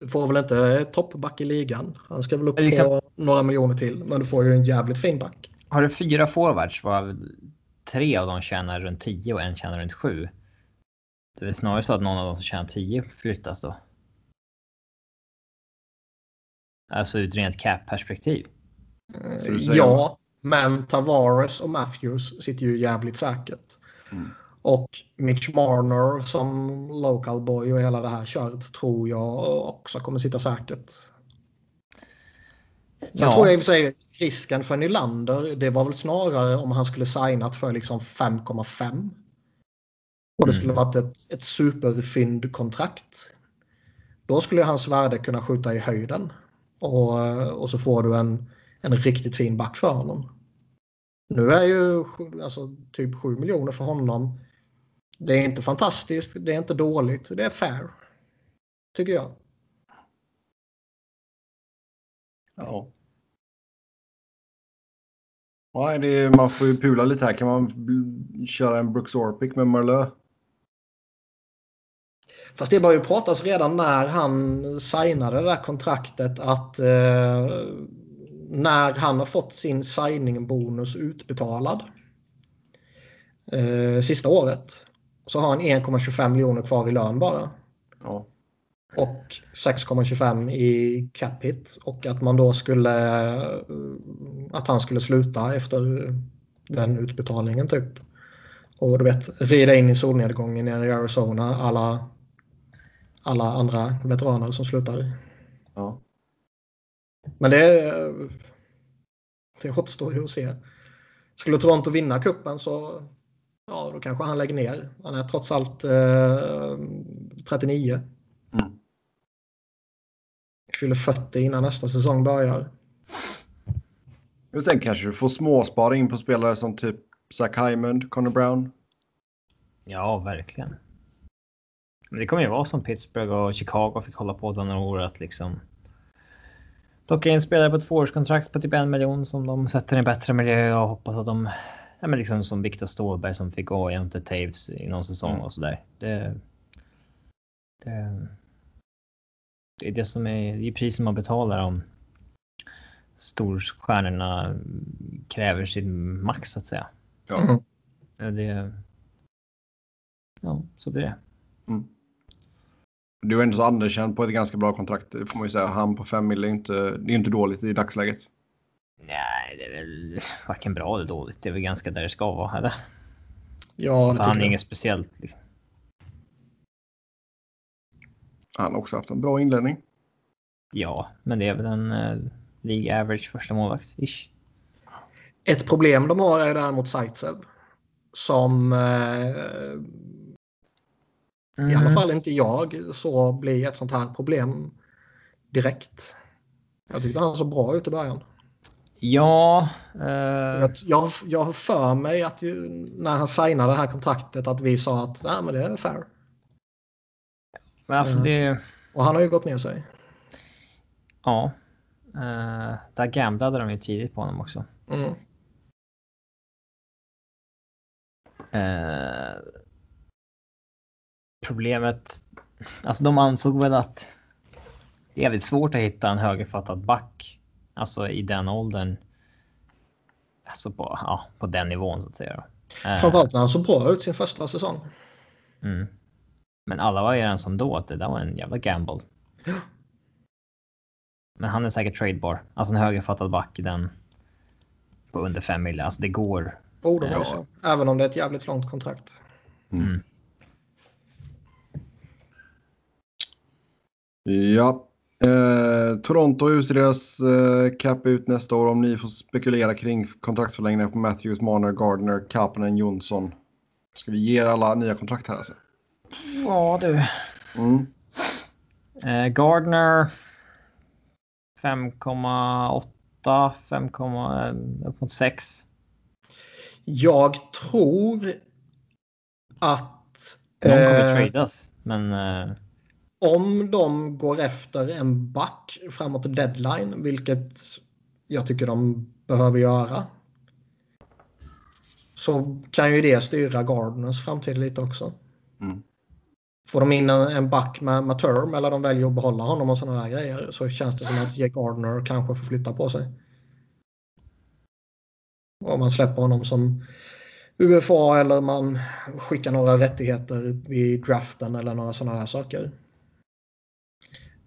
Du får väl inte toppback i ligan. Han ska väl upp Liksom- på några miljoner till. Men du får ju en jävligt fin back. har du fyra forwards varav tre av dem tjänar runt 10 och en tjänar runt 7. Det är snarare så att någon av dem som tjänar 10 flyttas då. Alltså ur ett rent cap-perspektiv. Ja, men Tavares och Matthews sitter ju jävligt säkert. Mm. Och Mitch Marner som local boy och hela det här köret tror jag också kommer sitta säkert. Sen Ja. tror jag i och för sig risken för Nylander, det var väl snarare om han skulle signat för liksom 5,5. Och det skulle Mm. varit ett, ett superfyndkontrakt. Då skulle hans värde kunna skjuta i höjden. Och, och så får du en, en riktigt fin back för honom. Nu är ju alltså, typ 7 miljoner för honom. Det är inte fantastiskt, det är inte dåligt, det är fair. Tycker jag. Ja. Nej, det är, man får ju pula lite här. Kan man köra en Brooks Orpik med Marlö? Fast det började ju pratas redan när han signade det där kontraktet att eh, när han har fått sin signing-bonus utbetalad eh, sista året så har han 1,25 miljoner kvar i lön bara. Ja. Och 6,25 i cap hit och att man då skulle eh, att han skulle sluta efter den utbetalningen typ. Och du vet, rida in i solnedgången nere i Arizona alla alla andra veteraner som slutar. ja. Men det, det återstår ju att se. Skulle Toronto vinna kuppen så ja, då kanske han lägger ner. Han är trots allt eh, 39. Fyller 40 innan nästa säsong börjar. Och sen kanske du får småspara in på spelare som typ Zach Hyman, Connor Brown. Ja, verkligen. Men det kommer ju vara som Pittsburgh och Chicago fick hålla på några år att liksom. Plocka in spelare på ett tvåårskontrakt på typ en miljon som de sätter i en bättre miljö och hoppas att de. Ja, men liksom som Viktor Ståhlberg som fick gå jämte Taves i någon säsong Mm. och sådär. Det, det, det är det som är, det är priset man betalar om storstjärnorna kräver sin max så att säga. Ja. Mm. Ja, Det, ja, så blir det. Du är ändå så underkänd på ett ganska bra kontrakt. Det får man ju säga. Han på 5 mil är inte, det är inte dåligt i dagsläget. Nej, det är väl varken bra eller dåligt. Det är väl ganska där det ska vara. Eller? Ja, Så det han är jag. inget speciellt. Liksom. Han har också haft en bra inledning. Ja, men det är väl en uh, League average första målvakt ish. Ett problem de har är däremot Zaitsev. Som eh, i alla fall inte jag så blir ett sånt här problem direkt. Jag tyckte han såg bra ut i början. Ja. eh, Jag, jag, jag har för mig att ju, när han signade det här kontraktet att vi sa att Nej, men det är fair. Men alltså Mm. det. Och han har ju gått ner sig. Ja. Uh, där gamblade de ju tidigt på honom också. Mm. Eh, problemet, alltså de ansåg väl att det är jävligt svårt att hitta en högerfattad back, alltså i den åldern. Alltså på, ja, på den nivån så att säga. Eh, Framförallt när han såg bra ut sin första säsong. mm. Men alla var ju överens om då att det där var en jävla gamble. Men han är säkert tradebar, alltså en högerfattad back i den på under 5 mil. Alltså det går. Borde vara så. Även om det är ett jävligt långt kontrakt. Ja. Eh, Toronto, hur ser deras eh, cap ut nästa år? Om ni får spekulera kring kontraktsförlängningar på Matthews, Marner, Gardner, Kapanen, Jonsson. Ska vi ge alla nya kontrakt här alltså? Ja du. Mm. Eh, Gardner 5,8, 5, upp mot 6. Jag tror att... De kommer eh, tradas, men eh, om de går efter en back framåt deadline, vilket jag tycker de behöver göra. Så kan ju det styra Gardners framtid lite också. Mm. Får de in en, en back med, med term eller de väljer att behålla honom och sådana där grejer så känns det som att Jake Gardner kanske får flytta på sig. Om man släpper honom som UFA eller man skickar några rättigheter vid draften eller några sådana där saker.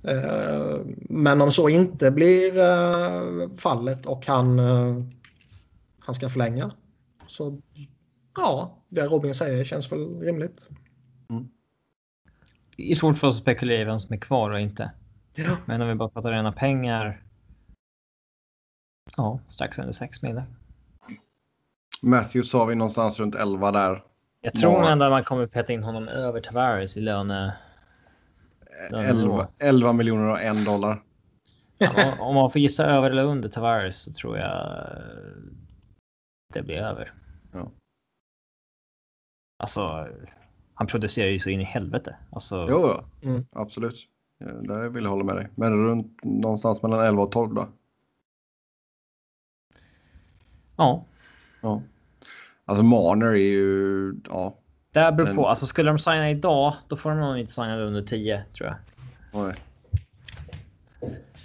Eh, men om så inte blir eh, fallet och han, eh, han ska förlänga så ja, det Robin säger känns väl rimligt. Mm är svårt för oss att spekulera vem som är kvar och inte. Ja. Men om vi bara pratar rena pengar. Ja, strax under 6 miljoner. Matthews sa vi någonstans runt 11 där. Jag tror Ja. ändå att man kommer peta in honom över Tavares i löne... Ja, 11, 11 miljoner och en dollar. Ja, om man får gissa över eller under Tavares så tror jag det blir över. Ja. Alltså, han producerar ju så in i helvete. Alltså, Jo, ja. Mm. absolut. Där vill jag hålla med dig. Men runt någonstans mellan 11 och 12 då? ja. Ja. Alltså Marner är ju, ja. Det beror Men- på. Alltså skulle de signa idag, då får de nog inte signa under 10 tror jag. Nej.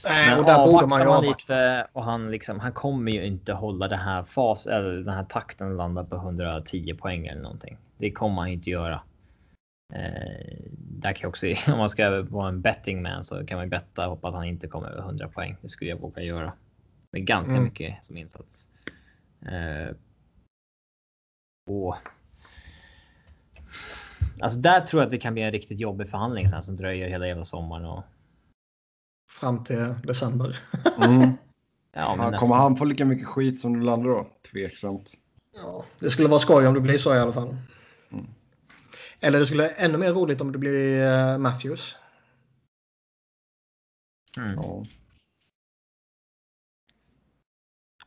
Nej, Men och där borde man ju avvakta. lite och han liksom, han kommer ju inte hålla det här fas eller den här takten landa på 110 poäng eller någonting. Det kommer han inte göra. Eh, där kan jag också, om man ska vara en betting man så kan man ju betta och hoppas att han inte kommer över 100 poäng. Det skulle jag våga göra. Med ganska Mm. mycket som insats. Eh, och Alltså där tror jag att det kan bli en riktigt jobbig förhandling sen som dröjer hela jävla sommaren och Fram till december. Mm. ja, men Han, nästan. kommer han få lika mycket skit som Nylander då? Tveksamt. Ja, det skulle vara skoj om det blir så i alla fall. Eller det skulle ännu mer roligt om det blir eh, Matthews. Mm. Ja.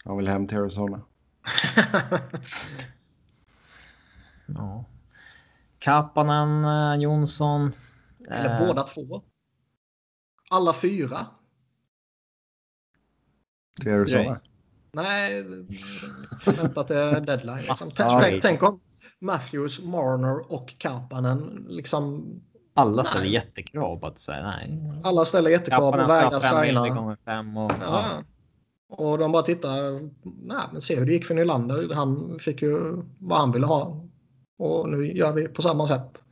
Han vill hem till Arizona. Ja. Kapanen, eh, Jonsson. Eller eh, båda två. Alla fyra. Till Arizona. Nej, vänta till deadline. Liksom. Tänk, tänk om Matthews, Marner och Kapanen liksom Alla Nej. ställer jättekrav på att säga nej. alla ställer jättekrav och vägrar signa. fem och ja. Ja. Och de bara tittar. Nej, men se hur det gick för Nylander. Han fick ju vad han ville ha. Och nu gör vi på samma sätt.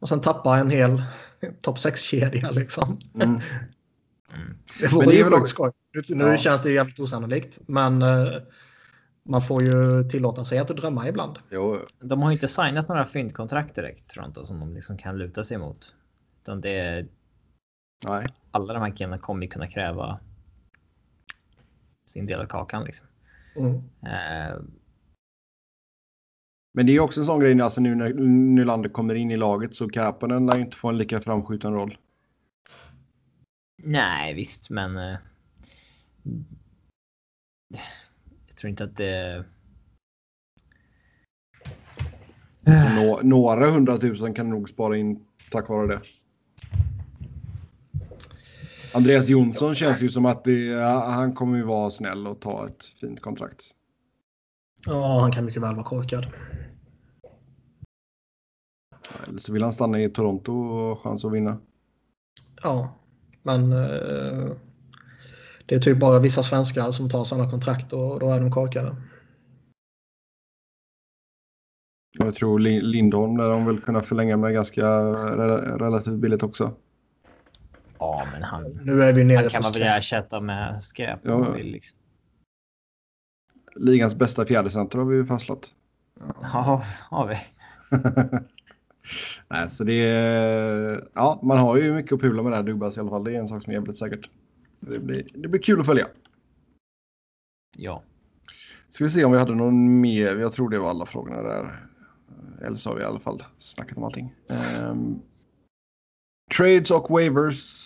Och sen tappa en hel topp 6-kedja liksom. Mm. Det vore Men det är ju väl väldigt också- skoj. Nu, nu Ja. känns det ju jävligt osannolikt. Men eh, man får ju tillåta sig att drömma ibland. Jo, De har ju inte signat några fyndkontrakt direkt Toronto som de liksom kan luta sig mot. Utan det är nej. alla de här killarna kommer ju kunna kräva sin del av kakan liksom. Mm. Eh, Men det är också en sån grej, alltså nu när Nylander kommer in i laget så Kapanen lär ju inte få en lika framskjuten roll. nej, visst, men. Jag tror inte att det. Så nå, några hundratusen kan nog spara in tack vare det. Andreas Jonsson känns ju som att det, han kommer ju vara snäll och ta ett fint kontrakt. Ja, han kan mycket väl vara korkad. Eller så vill han stanna i Toronto och ha chans att vinna. Ja, men eh, det är typ bara vissa svenskar som tar sådana kontrakt och då är de korkade. Jag tror Li- Lindholm där de vill kunna förlänga med ganska re- relativt billigt också. Ja, men han, Nu är vi nere han kan på man väl ersätta med skräp. Ja. liksom. Ligans bästa fjärdecenter har vi ju fastslagit. Ja, har vi. Nej, så det är, ja, man har ju mycket att pula med där Dubas i alla fall. Det är en sak som är jävligt säkert. Det blir, det blir kul att följa. Ja. Ska vi se om vi hade någon mer. Jag tror det var alla frågorna där. Eller så har vi i alla fall snackat om allting. Um, trades och waivers.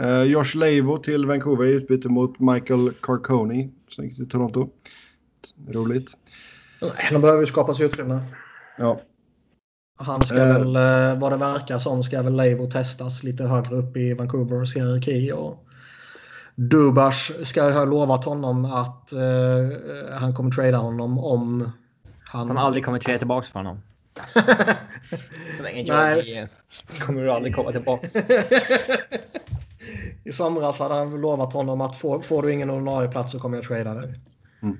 Uh, Josh Leivo till Vancouver i utbyte mot Michael Carconi som gick till Toronto. Roligt. De behöver ju skapa sig utrymme. Ja. Han ska Eh. väl, eh, vad det verkar som, ska väl Leivo testas lite högre upp i Vancouvers hierarki. Och Dubas ska ha lovat honom att eh, han kommer trada honom om han... Att han aldrig kommer trada tillbaka på honom. Så länge Nej. Georgie är- kommer du aldrig komma tillbaka. I somras hade han lovat honom att får, får du ingen ordinarie plats så kommer jag trada dig. Mm.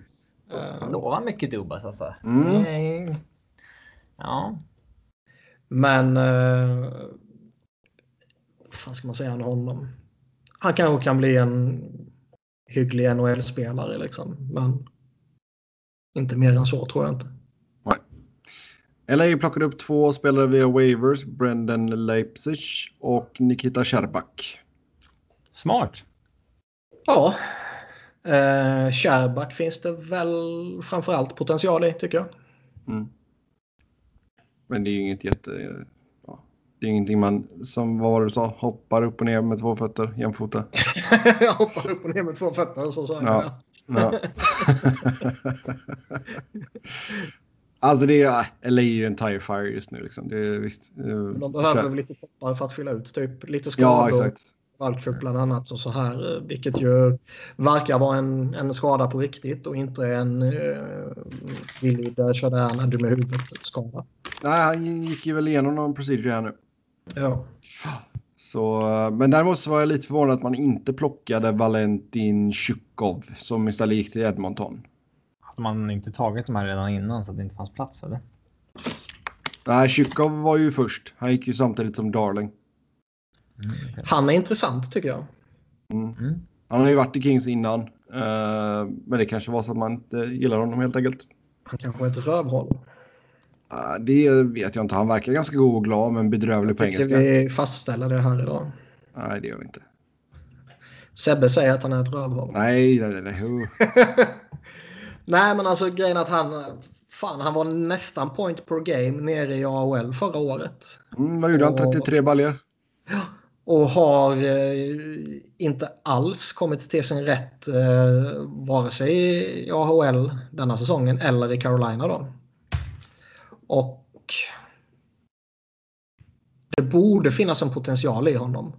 Eh, Han lovar mycket Dubas alltså. Mm. Är- Ja. Men... Eh, vad fan ska man säga om honom? Han kanske kan bli en hygglig NHL-spelare liksom. Men inte mer än så tror jag inte. LA plockade upp två spelare via waivers. Brendan Leipzig och Nikita Sherbak. Smart. Ja. Eh, Kärback finns det väl framförallt potential i tycker jag. Mm. Men det är ju inget jätte... Ja, det är ingenting man, som vad var det du sa, hoppar upp och ner med två fötter jämfota. jag hoppar upp och ner med två fötter så sa jag. Ja. Ja. alltså det är, LA är ju en tire fire just nu liksom. Det är visst. eh, Men de behöver väl lite toppar för att fylla ut. Typ lite Ja, skador. exakt. Valchuk bland annat och så här. eh, Vilket ju verkar vara en, en skada på riktigt och inte en uh, Willy är dum i huvudet skada. Nej, han gick ju väl igenom någon procedure här nu. Ja. Så, men däremot så var jag lite förvånad att man inte plockade Valentin Tjukov som istället gick till Edmonton. Hade man inte tagit de här redan innan så att det inte fanns plats eller? Nej, Tjukov var ju först. Han gick ju samtidigt som Darling. Han är intressant tycker jag. Mm. Mm. Han har ju varit i Kings innan. eh, men det kanske var så att man inte gillar honom helt enkelt. Han kanske är ett rövhål. Det vet jag inte. Han verkar ganska god och glad men bedrövlig på Tycker engelska. vi fastställer det här idag. Nej, det gör vi inte. Sebbe säger att han är ett rövhål. Nej, nej, nej. nej. Men alltså grejen att han... Fan han var nästan point per game nere i AHL förra året. Mm, vad gjorde han? 33 baljor? Och har eh, inte alls kommit till sin rätt eh, vare sig i AHL denna säsongen eller i Carolina då. Och det borde finnas en potential i honom.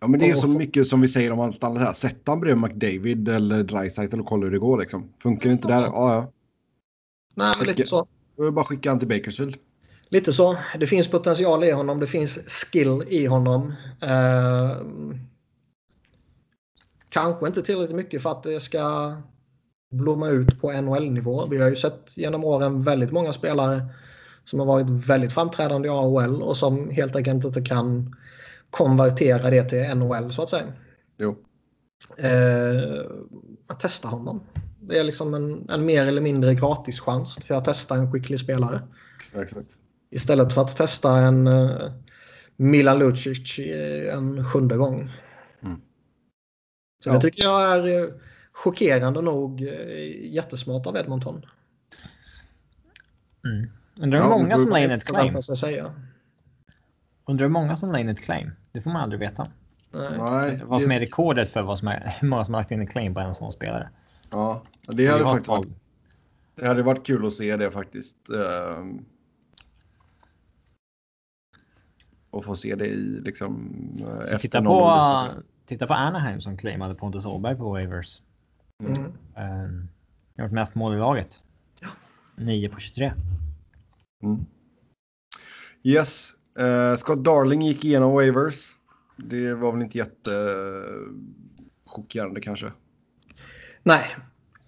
Ja, men det är så mycket som vi säger om allt annat här. Sätt han bredvid McDavid eller Dreisaitl och kolla hur det går liksom. Funkar inte där? Ja, ja. Nej, men lite så. Då bara skicka han till Bakersfield. Lite så. Det finns potential i honom. Det finns skill i honom. Eh, kanske inte tillräckligt mycket för att det ska blomma ut på NHL-nivå. Vi har ju sett genom åren väldigt många spelare som har varit väldigt framträdande i AHL och som helt enkelt inte kan konvertera det till NHL så att säga. Jo. Eh, att testa honom. Det är liksom en, en mer eller mindre gratis chans till att testa en skicklig spelare. Exakt. Istället för att testa en uh, Milan Lucic i en sjunde gång. Mm. Så Ja. det tycker jag är eh, chockerande nog eh, jättesmart av Edmonton. Mm. Undrar hur Ja, många som la in ett claim. Förväntar sig säga. Undrar hur många som la in ett claim. Det får man aldrig veta. Nej. Vad som är det, rekordet för vad som är, hur många som har lagt in ett claim på en sån spelare. ja, det hade faktiskt varit, det hade varit kul att se det faktiskt. ehm, och få se det i liksom Titta på, titta på Anaheim som claimade Pontus Åberg på waivers. Mm. Um, gjort mest mål i laget. 9 på 23. Mm. Yes. Uh, Scott Darling gick igenom waivers. Det var väl inte jätte eh, chockerande kanske. Nej,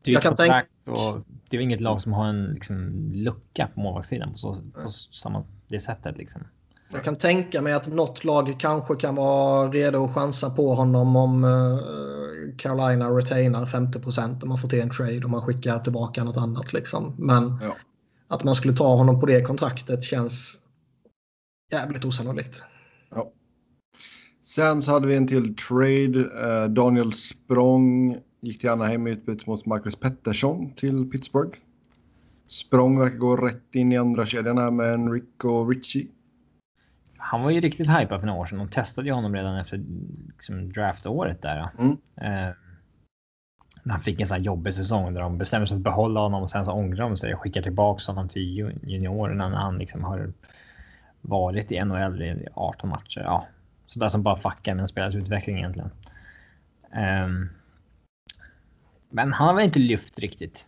Dyrt Jag kan kontrakt och det är inget lag som har en liksom, lucka på målvaktssidan på, så, på samma det sättet. Liksom. Jag kan tänka mig att något lag kanske kan vara redo att chansa på honom om eh, Carolina retainar 50 procent och man får till en trade och man skickar tillbaka något annat. Liksom. Men Ja. att man skulle ta honom på det kontraktet känns jävligt osannolikt. Ja. Sen så hade vi en till trade. Eh, Daniel Språng gick till Anaheim i utbyte mot Marcus Pettersson till Pittsburgh. Språng verkar gå rätt in i andra kedjan här med en Rick och Richie. Han var ju riktigt hypad för några år sedan. De testade ju honom redan efter liksom, draftåret där. Mm. Eh, han fick en sån här jobbig säsong där de bestämde sig för att behålla honom och sen så ångrar de sig och skickar tillbaka honom till ju- juniorerna när han liksom har varit i NHL i 18 matcher. Ja, så där som bara fuckar med en spelares utveckling egentligen. Ehm, men han har väl inte lyft riktigt.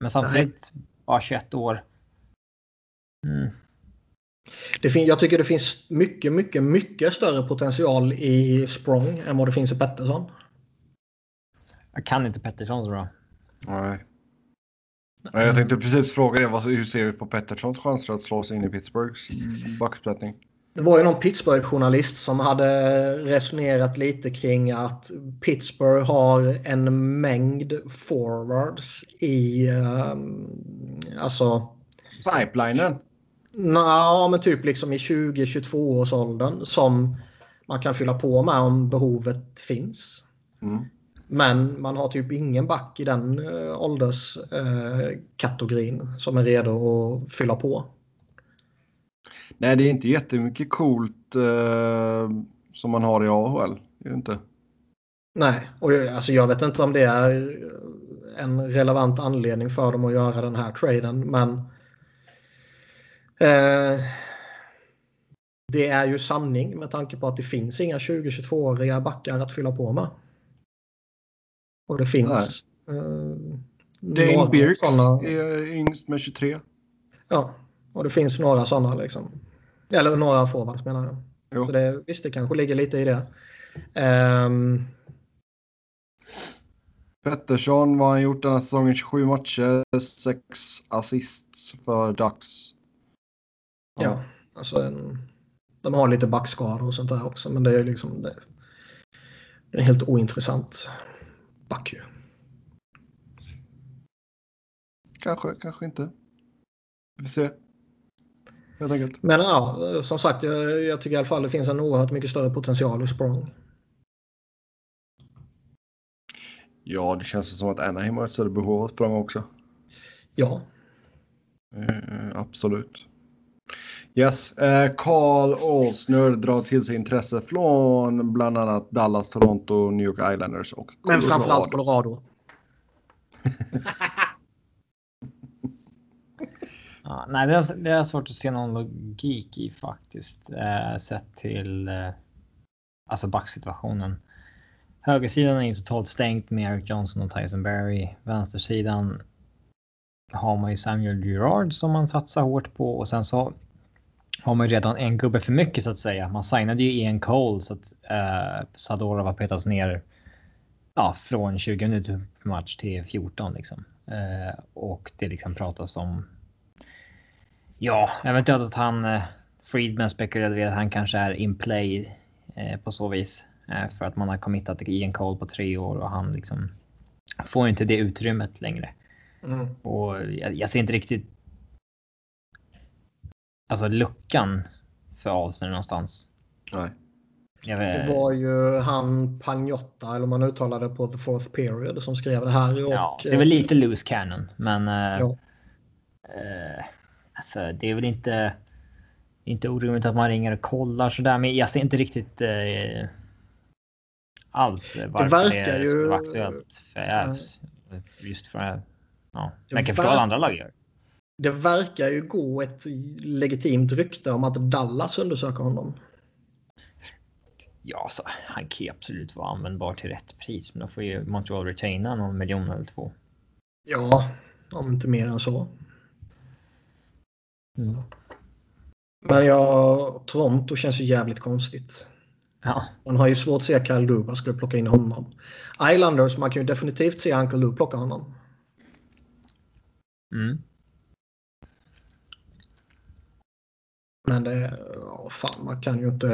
Men samtidigt bara 21 år. Mm. Det fin- jag tycker det finns mycket, mycket, mycket större potential i Sprong än vad det finns i Pettersson. Jag kan inte Pettersson så bra. Nej. Nej, Jag tänkte precis fråga vad- Hur ser vi på Petterssons chanser att slå sig in i Pittsburghs backuppsättning? Det var ju någon Pittsburgh-journalist som hade resonerat lite kring att Pittsburgh har en mängd forwards i... Um, alltså... Pipelinen. Nja, men typ liksom i 20-22 års åldern som man kan fylla på med om behovet finns. Mm. Men man har typ ingen back i den uh, ålderskategorin som är redo att fylla på. Nej, det är inte jättemycket coolt eh, som man har i AHL. Det är det inte. Nej, och jag, alltså jag vet inte om det är en relevant anledning för dem att göra den här traden, men eh, det är ju sanning med tanke på att det finns inga 20-22-åriga backar att fylla på med. Och det finns eh, Dane några Birks såna- är yngst med 23. Ja, och det finns några sådana liksom. Eller några forwards menar jag. Jo. Så det, visst, det kanske ligger lite i det. Ehm, Pettersson, vad har han gjort den här säsongen? 27 matcher, 6 assists för Ducks. Ja, alltså en, de har lite backskador och sånt där också, men det är liksom det, det är en helt ointressant back ju. Kanske, kanske inte. Vi får se. Helt enkelt. Men ja, som sagt, jag, jag tycker i alla fall det finns en oerhört mycket större potential i Sprong. Ja, det känns som att Anaheim har ett större behov av språng också. Ja, Eh, absolut. Yes, eh, Carl Åsner drar till sig intresse från bland annat Dallas, Toronto, New York Islanders och men Colorado. framförallt Colorado. Ja, nej, det är, det är svårt att se någon logik i faktiskt. Eh, sett till eh, alltså backsituationen. Högersidan är ju totalt stängt med Eric Johnson och Tyson Berry. Vänstersidan har man ju Samuel Girard som man satsar hårt på och sen så har man ju redan en gubbe för mycket så att säga. Man signade ju Ian Cole så att eh, Sadorov har petats ner ja, från 20 minuter per match till 14 liksom. Eh, och det liksom pratas om Ja, eventuellt att han eh, Friedman spekulerade att han kanske är in play eh, på så vis. Eh, för att man har committat Ian Cole på tre år och han liksom får inte det utrymmet längre. Mm. Och jag, jag ser inte riktigt. Alltså luckan för Arsenal någonstans. Nej. Jag Det var ju han Pagnotta, eller om man uttalar det på the fourth period, som skrev det här. Och, ja, så det är väl lite loose cannon, men. Eh, Ja. eh, alltså, det är väl inte. Inte orimligt att man ringer och kollar sådär, men jag ser inte riktigt. Eh, alls varför det, verkar det ju- skulle vara aktuellt för. Just för. Ja, Det jag kan förstå vad andra lag gör. Det verkar ju gå ett legitimt rykte om att Dallas undersöker honom. Ja, så han kan ju absolut vara användbar till rätt pris, men då får ju Montreal retaina någon miljon eller två. Ja, om inte mer än så. Men ja, Toronto känns ju jävligt konstigt. Ja, Man har ju svårt att se Kyle Dubas skulle plocka in honom. Islanders, man kan ju definitivt se Uncle Lou plocka honom. mm. Men det, ja, fan, man kan ju inte...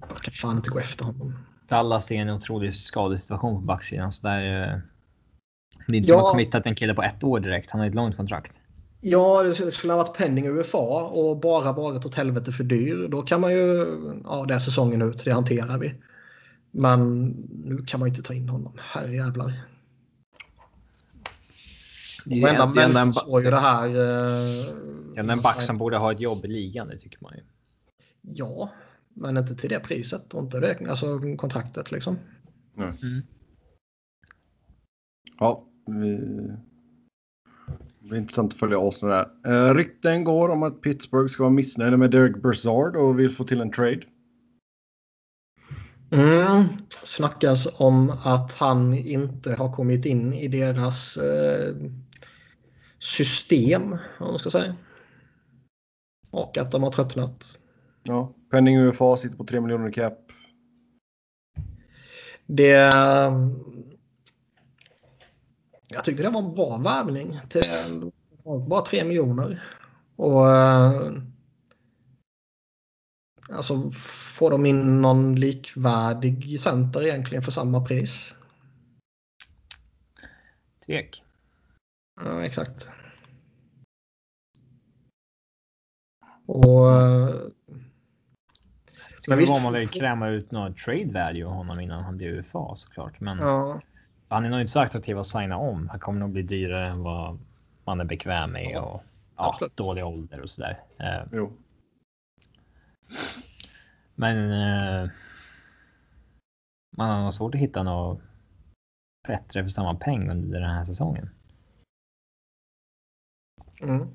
Man kan fan inte gå efter honom. Dallas är en otrolig skadesituation på backsidan, så där. Det är inte Ja. som att committat en kille på ett år direkt. Han har ett långt kontrakt. Ja, det skulle ha varit penning UFA och bara varit åt helvete för dyr. Då kan man ju... Ja, det är säsongen ut. Det hanterar vi. Men nu kan man ju inte ta in honom. Herrejävlar. Det är Varenda människa en, såg ju det här. en, en back som borde ha ett jobb i ligan, det tycker man ju. Ja, men inte till det priset och inte det alltså kontraktet liksom. Mm. Ja, vi... det blir intressant att följa Arsenal där. Uh, rykten går om att Pittsburgh ska vara missnöjda med Derek Brassard och vill få till en trade. Mm. Snackas om att han inte har kommit in i deras eh, system, om man ska säga. Och att de har tröttnat. Ja, Penning UFA sitter på 3 miljoner cap. Det... Jag tyckte det var en bra värvning. Till. Bara 3 miljoner. Och... eh, Alltså får de in någon likvärdig center egentligen för samma pris? Tvek. Ja, exakt. Och... eh, Ska Men väl visst- man vill kräma ut någon trade value av honom innan han blir UFA såklart. Men Ja, han är nog inte så attraktiv att signa om. Han kommer nog bli dyrare än vad man är bekväm med Ja, och ja, dålig ålder och sådär. Eh, Jo. Men eh, man har nog svårt att hitta något bättre för samma peng under den här säsongen. mm.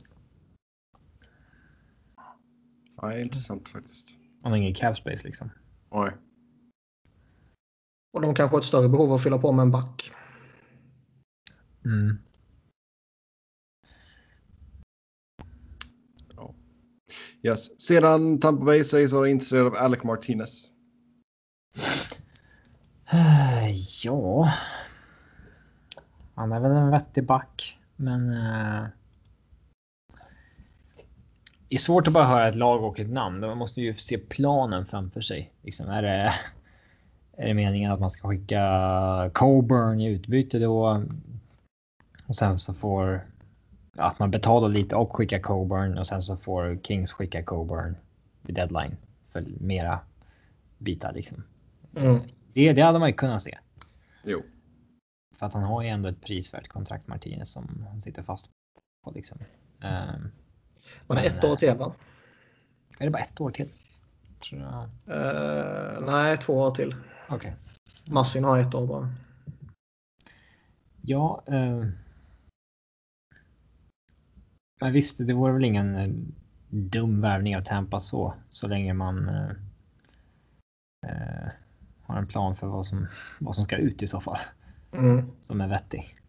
Ja, det är intressant faktiskt. Han har ingen cap space liksom. Oj. Och de kanske har ett större behov av att fylla på med en back. Mm. Yes. Sedan Tampa Bay sägs vara intresserad av Alec Martinez. Ja. Han är väl en vettig back, men. eh, det är svårt att bara höra ett lag och ett namn. Man måste ju se planen framför sig. Liksom, är, det, är det meningen att man ska skicka Coburn i utbyte då? Och sen så får ja, att man betalar lite och skickar Coburn och sen så får Kings skicka Coburn vid deadline för mera bitar liksom. Mm. Det, det hade man ju kunnat se. Jo. För att han har ju ändå ett prisvärt kontrakt Martinez som han sitter fast på liksom. Ehm, Var det ett år till va? är det bara ett år till? Tror jag. Eh, nej, två år till. Okej. Massin har ett år bara. Ja. ehm. men visst, det vore väl ingen eh, dum värvning av Tampa så. Så länge man eh, har en plan för vad som, vad som ska ut i så fall. Mm. som är vettig.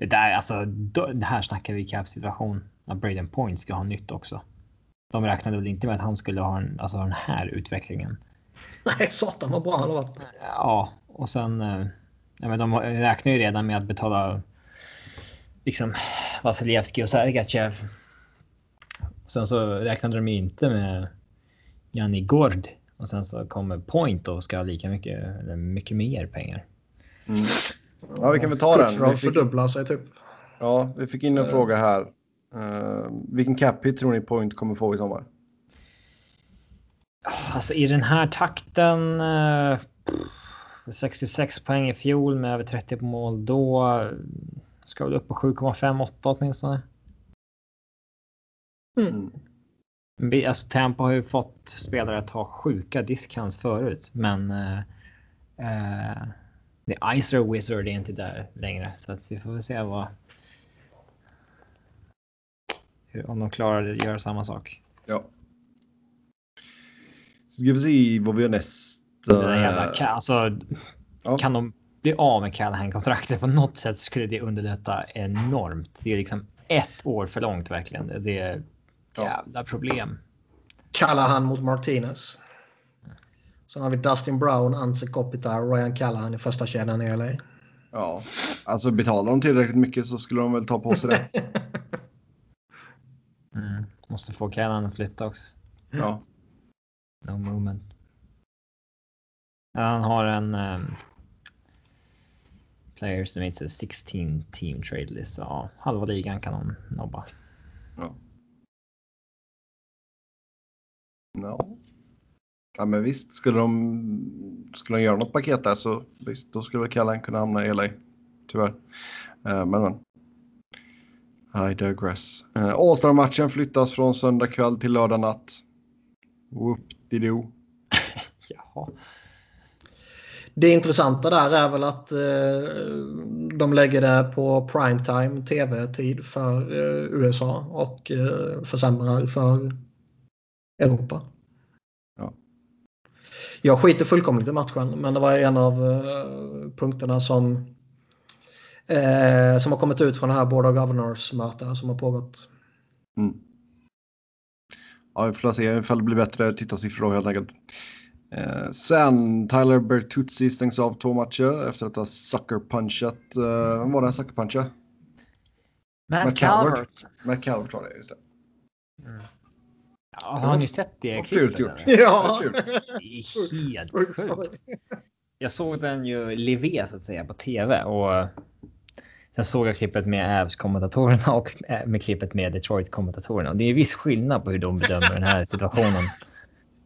Det där, alltså, då, det här snackar vi cap situation. Att Braden Point ska ha nytt också. De räknade väl inte med att han skulle ha en, alltså, den här utvecklingen. Nej, satan vad bra han har varit. Ja, och sen. eh, Ja, men de räknar ju redan med att betala. Liksom Vasiljevskij och Sergatjev. Sen så räknade de inte med Janni Gord. Och sen så kommer Point och ska ha lika mycket, eller mycket mer pengar. Mm. Ja, vi kan väl ta den. Vi fick- fördubblar sig typ. Ja, vi fick in en Så- fråga här. Uh, vilken cap hit tror ni Point kommer få i sommar? Alltså i den här takten. Eh, 66 poäng i fjol med över 30 på mål. Då ska vi upp på 7,58 åtminstone. Mm. Vi- Alltså Tampa har ju fått spelare att ha sjuka discounts förut, men. Eh, The Icer Wizard är inte där längre så att vi får väl se vad. Om de klarar att göra samma sak. Ja. Ska vi se vad vi har nästa. Den jävla, alltså, Ja. Kan de bli av med Callahan-kontraktet på något sätt skulle det underlätta enormt. Det är liksom ett år för långt verkligen. Det- är ett Ja. jävla problem. Callahan mot Martinez. Sen har vi Dustin Brown, Anse Kopitar och Ryan Callahan i första kedjan i LA. Ja, alltså betalar de tillräckligt mycket så skulle de väl ta på sig det. Mm. Måste få Callahan att flytta också. Ja, No movement. Han har en um, Players that makes a 16 team trade list. Ja, halva ligan kan de nobba. Ja. No. Ja, men visst, skulle de, skulle de göra något paket där så visst, då skulle väl Callahan kunna hamna i LA. Tyvärr. Uh, men men. I digress. Uh, All-star-matchen flyttas från söndag kväll till lördag natt. Whoop-de-doo. Jaha. Det intressanta där är väl att eh, de lägger det på primetime tv-tid för eh, USA och eh, försämrar för Europa. Ja. Jag skiter fullkomligt i matchen, men det var en av eh, punkterna som eh, som har kommit ut från det här Board of Governors-mötet som har pågått. Mm. Ja, vi får se ifall det blir bättre tittarsiffror då helt enkelt. Eh, sen Tyler Bertuzzi stängs av två matcher efter att ha sucker-punchat. Eh, vem var det han sucker-punchade? Matt, Matt Calvert. Calvert. Matt Calvert var det, just det. Ja, har ni sett det Vad fult klippet? gjort. eller? Ja. Det är helt sjukt. Jag såg den ju levé så att säga på tv och sen såg jag klippet med Avs-kommentatorerna och eh, med klippet med Detroit-kommentatorerna. Och det är viss skillnad på hur de bedömer den här situationen.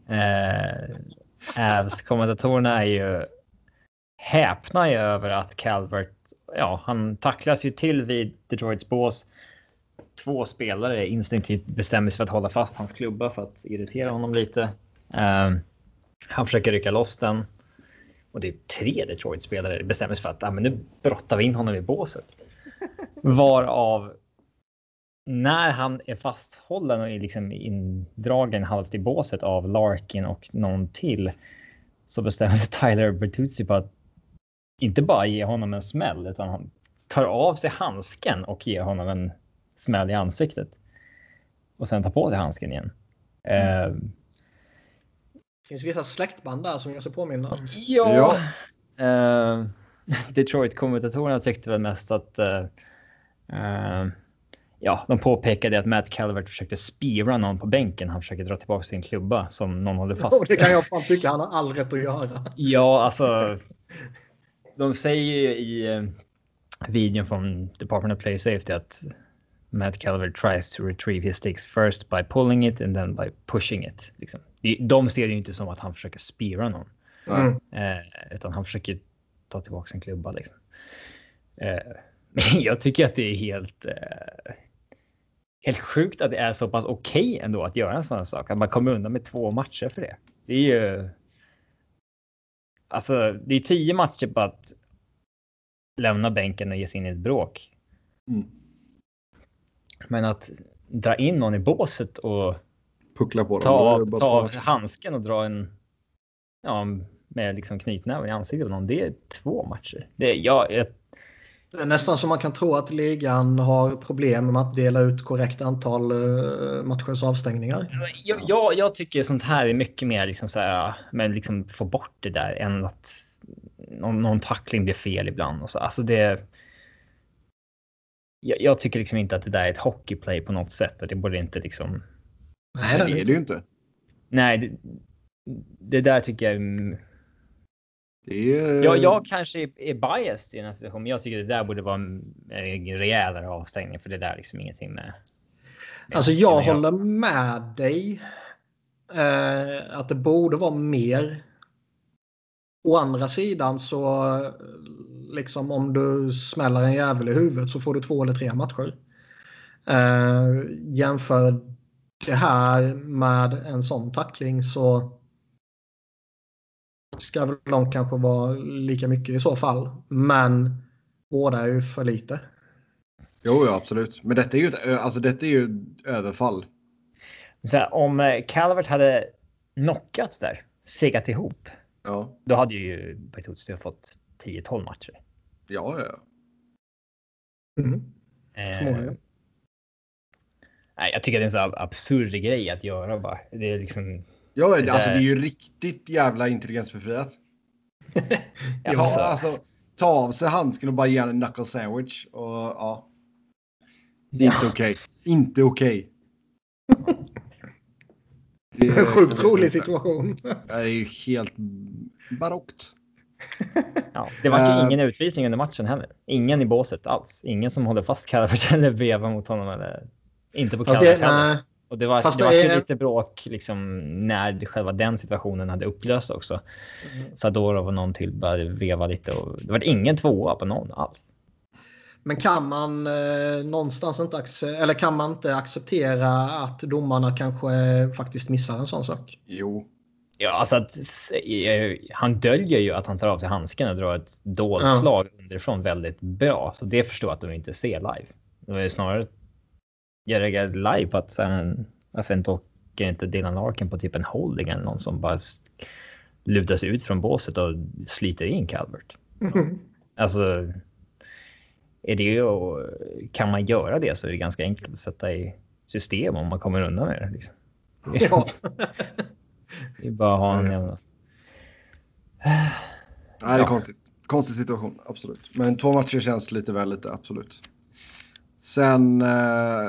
Eh, Avs-kommentatorerna är ju häpna ju över att Calvert, ja, han tacklas ju till vid Detroits bås. Två spelare instinktivt bestämmer sig för att hålla fast hans klubba för att irritera honom lite. Eh, han försöker rycka loss den. Och det är tre Detroit-spelare bestämmer sig för att ah, men nu brottar vi in honom i båset. Varav när han är fasthållen och är liksom indragen halvt i båset av Larkin och någon till så bestämmer sig Tyler Bertuzzi på att inte bara ge honom en smäll utan han tar av sig handsken och ger honom en smäll i ansiktet. Och sen tar på sig handsken igen. Eh, Det finns vissa släktband där som gör sig påminna. Ja. Eh, Detroit-kommentatorerna tyckte väl mest att eh, eh, ja, de påpekade att Matt Calvert försökte spira någon på bänken. Han försöker dra tillbaka sin klubba som någon håller fast det kan jag fan tycka han har all rätt att göra. Ja, alltså. De säger ju i eh, videon från Department of Player Safety att Matt Calvert tries to retrieve his sticks first by pulling it and then by pushing it. Liksom. De- ser det ju inte som att han försöker spira någon. Mm. Eh, utan han försöker ta tillbaka sin klubba. Liksom. Eh, men jag tycker att det är helt, eh, helt sjukt att det är så pass okej ändå att göra en sån här sak. Att man kommer undan med två matcher för det. Det är ju... Alltså, det är tio matcher på att lämna bänken och ge sig in i ett bråk. Mm. Men att dra in någon i båset och Puckla på dem. ta av, bara ta två av matcher. handsken och dra en ja, med liksom knytnäven i ansiktet på någon. Det är två matcher. Det är, jag, jag, Det är nästan som man kan tro att ligan har problem med att dela ut korrekt antal eh, matchers avstängningar. jag, jag, jag tycker sånt här är mycket mer liksom så här, men liksom få bort det där än att någon, någon tackling blir fel ibland och så. Alltså det. Jag, jag tycker liksom inte att det där är ett hockeyplay på något sätt det borde inte liksom. Nej, Det är det ju inte. Nej, det, det där tycker jag. är- Det är... Jag, jag kanske är, är biased i den här situationen, men jag tycker det där borde vara en, en rejälare avstängning för det där är liksom ingenting med. Alltså jag göra. håller med dig. Eh, att det borde vara mer. Å andra sidan så liksom om du smäller en jävel i huvudet så får du två eller tre matcher. Eh, jämför det här med en sån tackling så ska väl de kanske vara lika mycket i så fall. Men båda är ju för lite. Jo, ja, absolut. Men detta är ju ett, alltså, detta är ju ett överfall. Så här, om eh, Calvert hade knockats där, segat ihop, Ja, då hade ju Bertuzzi fått 10-12 matcher. Ja, ja. Mm. Eh, nej, jag tycker det är en så ab- absurd grej att göra bara. Det är liksom. Ja, Det alltså där- det är ju riktigt jävla intelligensbefriat. Ja, Ja, alltså, alltså ta av sig handsken och bara ge en knuckle sandwich. Och ja. Det är inte okej. Inte okej. Det En sjukt rolig situation. Det är ju helt barockt. Ja, det var ju Eh. ingen utvisning under matchen heller. Ingen i båset alls. Ingen som håller fast Calvert eller vevar mot honom. Eller, inte på Calvert det, heller. Och det var, Fast det det var är- lite bråk liksom, när själva den situationen hade upplöst också. Mm. Sadorov och någon till började veva lite. Och det var ingen tvåa på någon alls. Men kan man eh, någonstans inte acce- eller kan man inte acceptera att domarna kanske faktiskt missar en sån sak? Jo. Ja, alltså att, eh, han döljer ju att han tar av sig handsken och drar ett dolt Ja. slag underifrån väldigt bra. Så det förstår jag att de inte ser live. Det är snarare jag reagerar live på att här, varför inte åker inte Dylan Larkin på typ en holding eller någon som bara lutar sig ut från båset och sliter in Calvert. Alltså. Är det ju, kan man göra det så är det ganska enkelt att sätta i system om man kommer undan med det. Liksom. ja. Det är bara att ha en jävla... Nej, det är konstigt. Konstig situation, absolut. Men två matcher känns lite väl lite, absolut. Sen eh,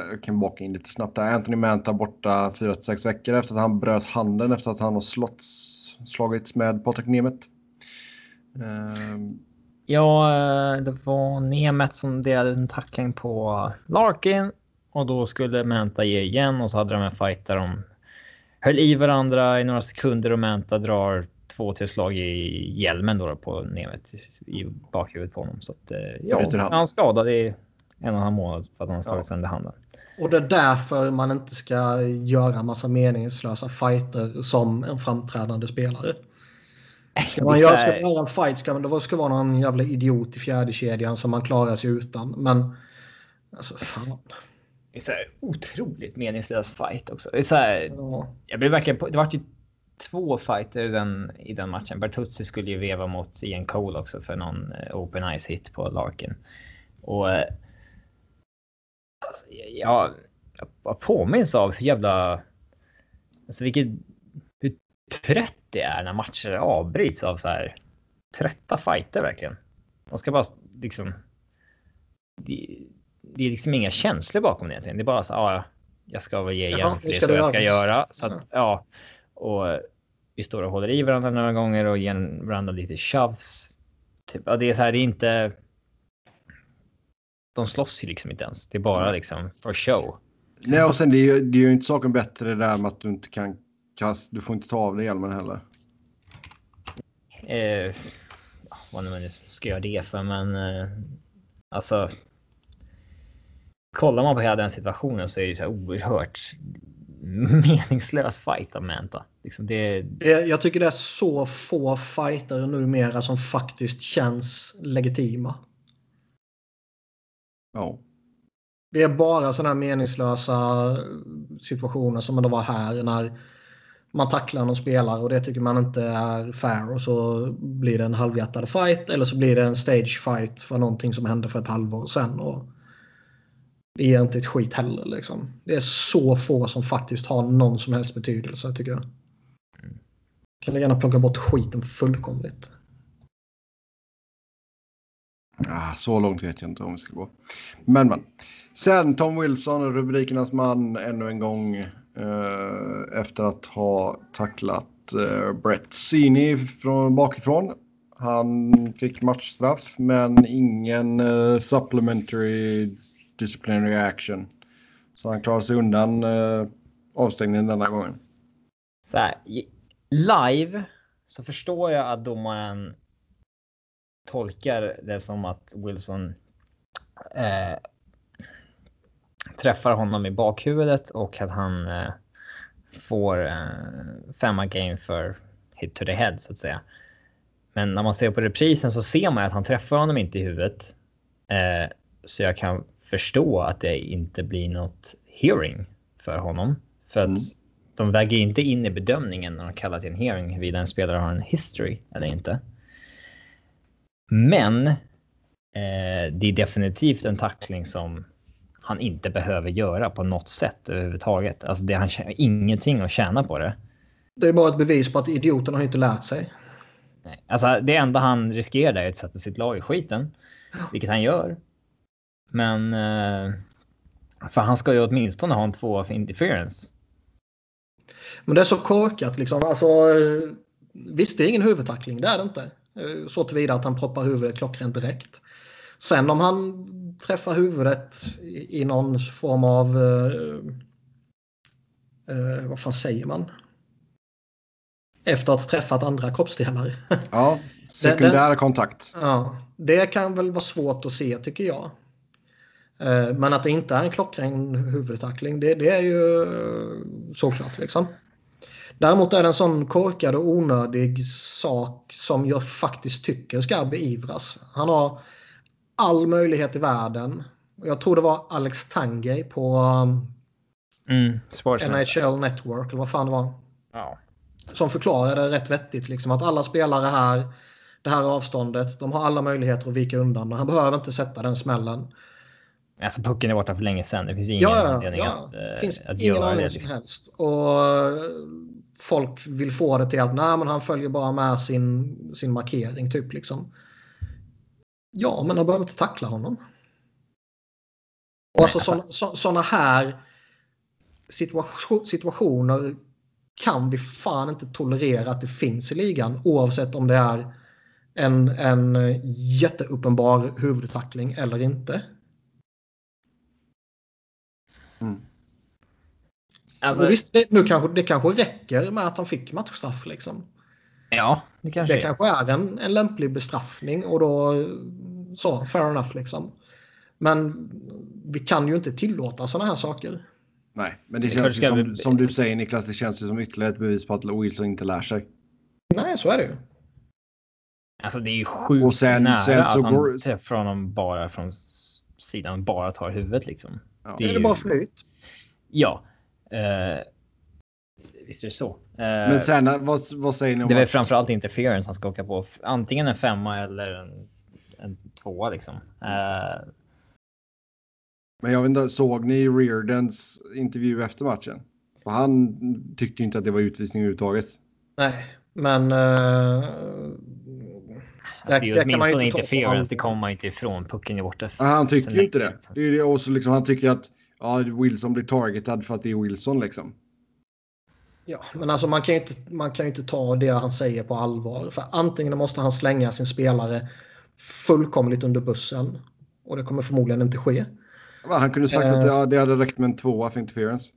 jag kan baka in lite snabbt där. Anthony Manta borta 4-6 veckor efter att han bröt handen efter att han har slåtts, slagits med Patrik Nemeth. Eh, Ja, det var Nemet som delade en tackling på Larkin och då skulle Manta ge igen och så hade de en fight där de höll i varandra i några sekunder och Manta drar två, tre slag i hjälmen då på Nemet i bakhuvudet på honom. Så att, eh, ja, han är skadad i en och en halv månad för att han slagit Ja. sönder handen. Och det är därför man inte ska göra massa meningslösa fighter som en framträdande spelare. Ska man göra, så ska man göra en fight ska man, det ska vara någon jävla idiot i fjärde kedjan som man klarar sig utan. Men alltså fan. Det är så här otroligt meningslös fight också. Det är så här, Ja. jag blev verkligen på, det var ju två fighter i den, i den matchen. Bertuzzi skulle ju veva mot Ian Cole också för någon eh, open ice hit på Larkin. Och eh, alltså, jag, jag, påminns av hur jävla... Alltså vilket... Hur trött det är när matcher avbryts av så här trötta fighter verkligen. De ska bara liksom... Det, det är liksom inga känslor bakom det egentligen. Det är bara så ja, jag ska väl ge igen för det du jag ska göra. Så att, ja. Och vi står och håller i varandra några gånger och ger varandra lite shoves. Typ, ja, det är så här, det är inte... De slåss ju liksom inte ens. Det är bara liksom for show. nej, och sen det är, ju, det är ju inte saken bättre det där med att du inte kan kasta, du får inte ta av dig hjälmen heller. Eh, vad nu man nu ska göra det för, men eh, alltså. Kollar man på hela den situationen så är det så här oerhört meningslös fight av Manta. Liksom det, Jag tycker det är så få fighter numera som faktiskt känns legitima. Ja. Det är bara sådana här meningslösa situationer som det var här när man tacklar någon spelare och det tycker man inte är fair och så blir det en halvhjärtad fight eller så blir det en stage fight för någonting som hände för ett halvår sedan. Och det ger inte ett skit heller liksom. Det är så få som faktiskt har någon som helst betydelse tycker jag. Kan gärna plocka bort skiten fullkomligt. Ah, så långt vet jag inte om vi ska gå. Men men. Sen Tom Wilson, rubrikernas man ännu en gång eh, efter att ha tacklat eh, Brett Sini från bakifrån. Han fick matchstraff men ingen eh, supplementary disciplinary action. Så han klarar sig undan eh, avstängningen denna gången. så här, live så förstår jag att domaren tolkar det som att Wilson eh, träffar honom i bakhuvudet och att han eh, får eh, femma game för hit to the head så att säga. Men när man ser på reprisen så ser man att han träffar honom inte i huvudet. Eh, så jag kan förstå att det inte blir något hearing för honom. För att Mm. de väger inte in i bedömningen när de kallar till en hearing huruvida en spelare har en history eller inte. Men eh, det är definitivt en tackling som han inte behöver göra på något sätt överhuvudtaget. Alltså det, han tjänar ingenting att tjäna på det. Det är bara ett bevis på att idioten har inte lärt sig. Nej. Alltså det enda han riskerar är att sätta sitt lag i skiten. Vilket han gör. Men... Eh, för han ska ju åtminstone ha en två av interference. Men det är så korkat liksom. Alltså, eh, visst, det är ingen huvudtackling. Det är det inte. Eh, så tillvida att han proppar huvudet klockrent direkt. Sen om han träffar huvudet i någon form av... Eh, eh, vad fan säger man? Efter att ha träffat andra kroppsdelar. Ja, sekundär den, kontakt. Ja, det kan väl vara svårt att se tycker jag. Eh, men att det inte är en klockren huvudtackling, det, det är ju eh, såklart. Liksom. Däremot är det en sån korkad och onödig sak som jag faktiskt tycker ska beivras. Han har all möjlighet i världen. Jag tror det var Alex Tangay på mm, NHL Network, eller vad fan det var. Ja. Som förklarade rätt vettigt liksom, att alla spelare här, det här avståndet, de har alla möjligheter att vika undan. Han behöver inte sätta den smällen. Alltså pucken är borta för länge sedan. Det finns ingen ja, anledning ja. att, det uh, finns att ingen göra anledning det. som Liksom. helst. Och folk vill få det till att nej, men han följer bara med sin, sin markering typ liksom. Ja, men han behöver inte tackla honom. Och alltså sådana så, såna här situation, situationer kan vi fan inte tolerera att det finns i ligan oavsett om det är en, en jätteuppenbar huvudtackling eller inte. Mm. Alltså, visst, det, nu kanske, det kanske räcker med att han fick matchstraff. Liksom. ja, det kanske Det är. kanske är en, en lämplig bestraffning och då så, fair enough liksom. Men vi kan ju inte tillåta sådana här saker. Nej, men det Det känns ju som, ska- som du säger Niklas, det känns ju som ytterligare ett bevis på att Wilson inte lär sig. Nej, så är det ju. Alltså det är ju sjukt Och sen- nära sen så att han går- träffar honom bara från sidan bara tar huvudet liksom. Ja. Det Är är det ju- bara flyt? Ja. Eh, visst är det så. Eh, Men sen, vad, vad säger ni om det är framförallt interference han ska åka på. Antingen en femma eller en, en tvåa liksom. Eh, Men jag vet inte, såg ni Reardons intervju efter matchen? Och han tyckte inte att det var utvisning överhuvudtaget. Nej, men... Uh, alltså, det är ju åtminstone interference. Det kommer man inte ifrån. Pucken är borta. Han tycker ju inte det. det, är det och så liksom, han tycker att ja, Wilson blir targetad för att det är Wilson liksom. Ja, men alltså man kan ju inte, man kan inte ta det han säger på allvar. För antingen måste han slänga sin spelare fullkomligt under bussen. Och det kommer förmodligen inte ske. Va, Han kunde sagt Eh. att det, det hade räckt med en tvåa för interference.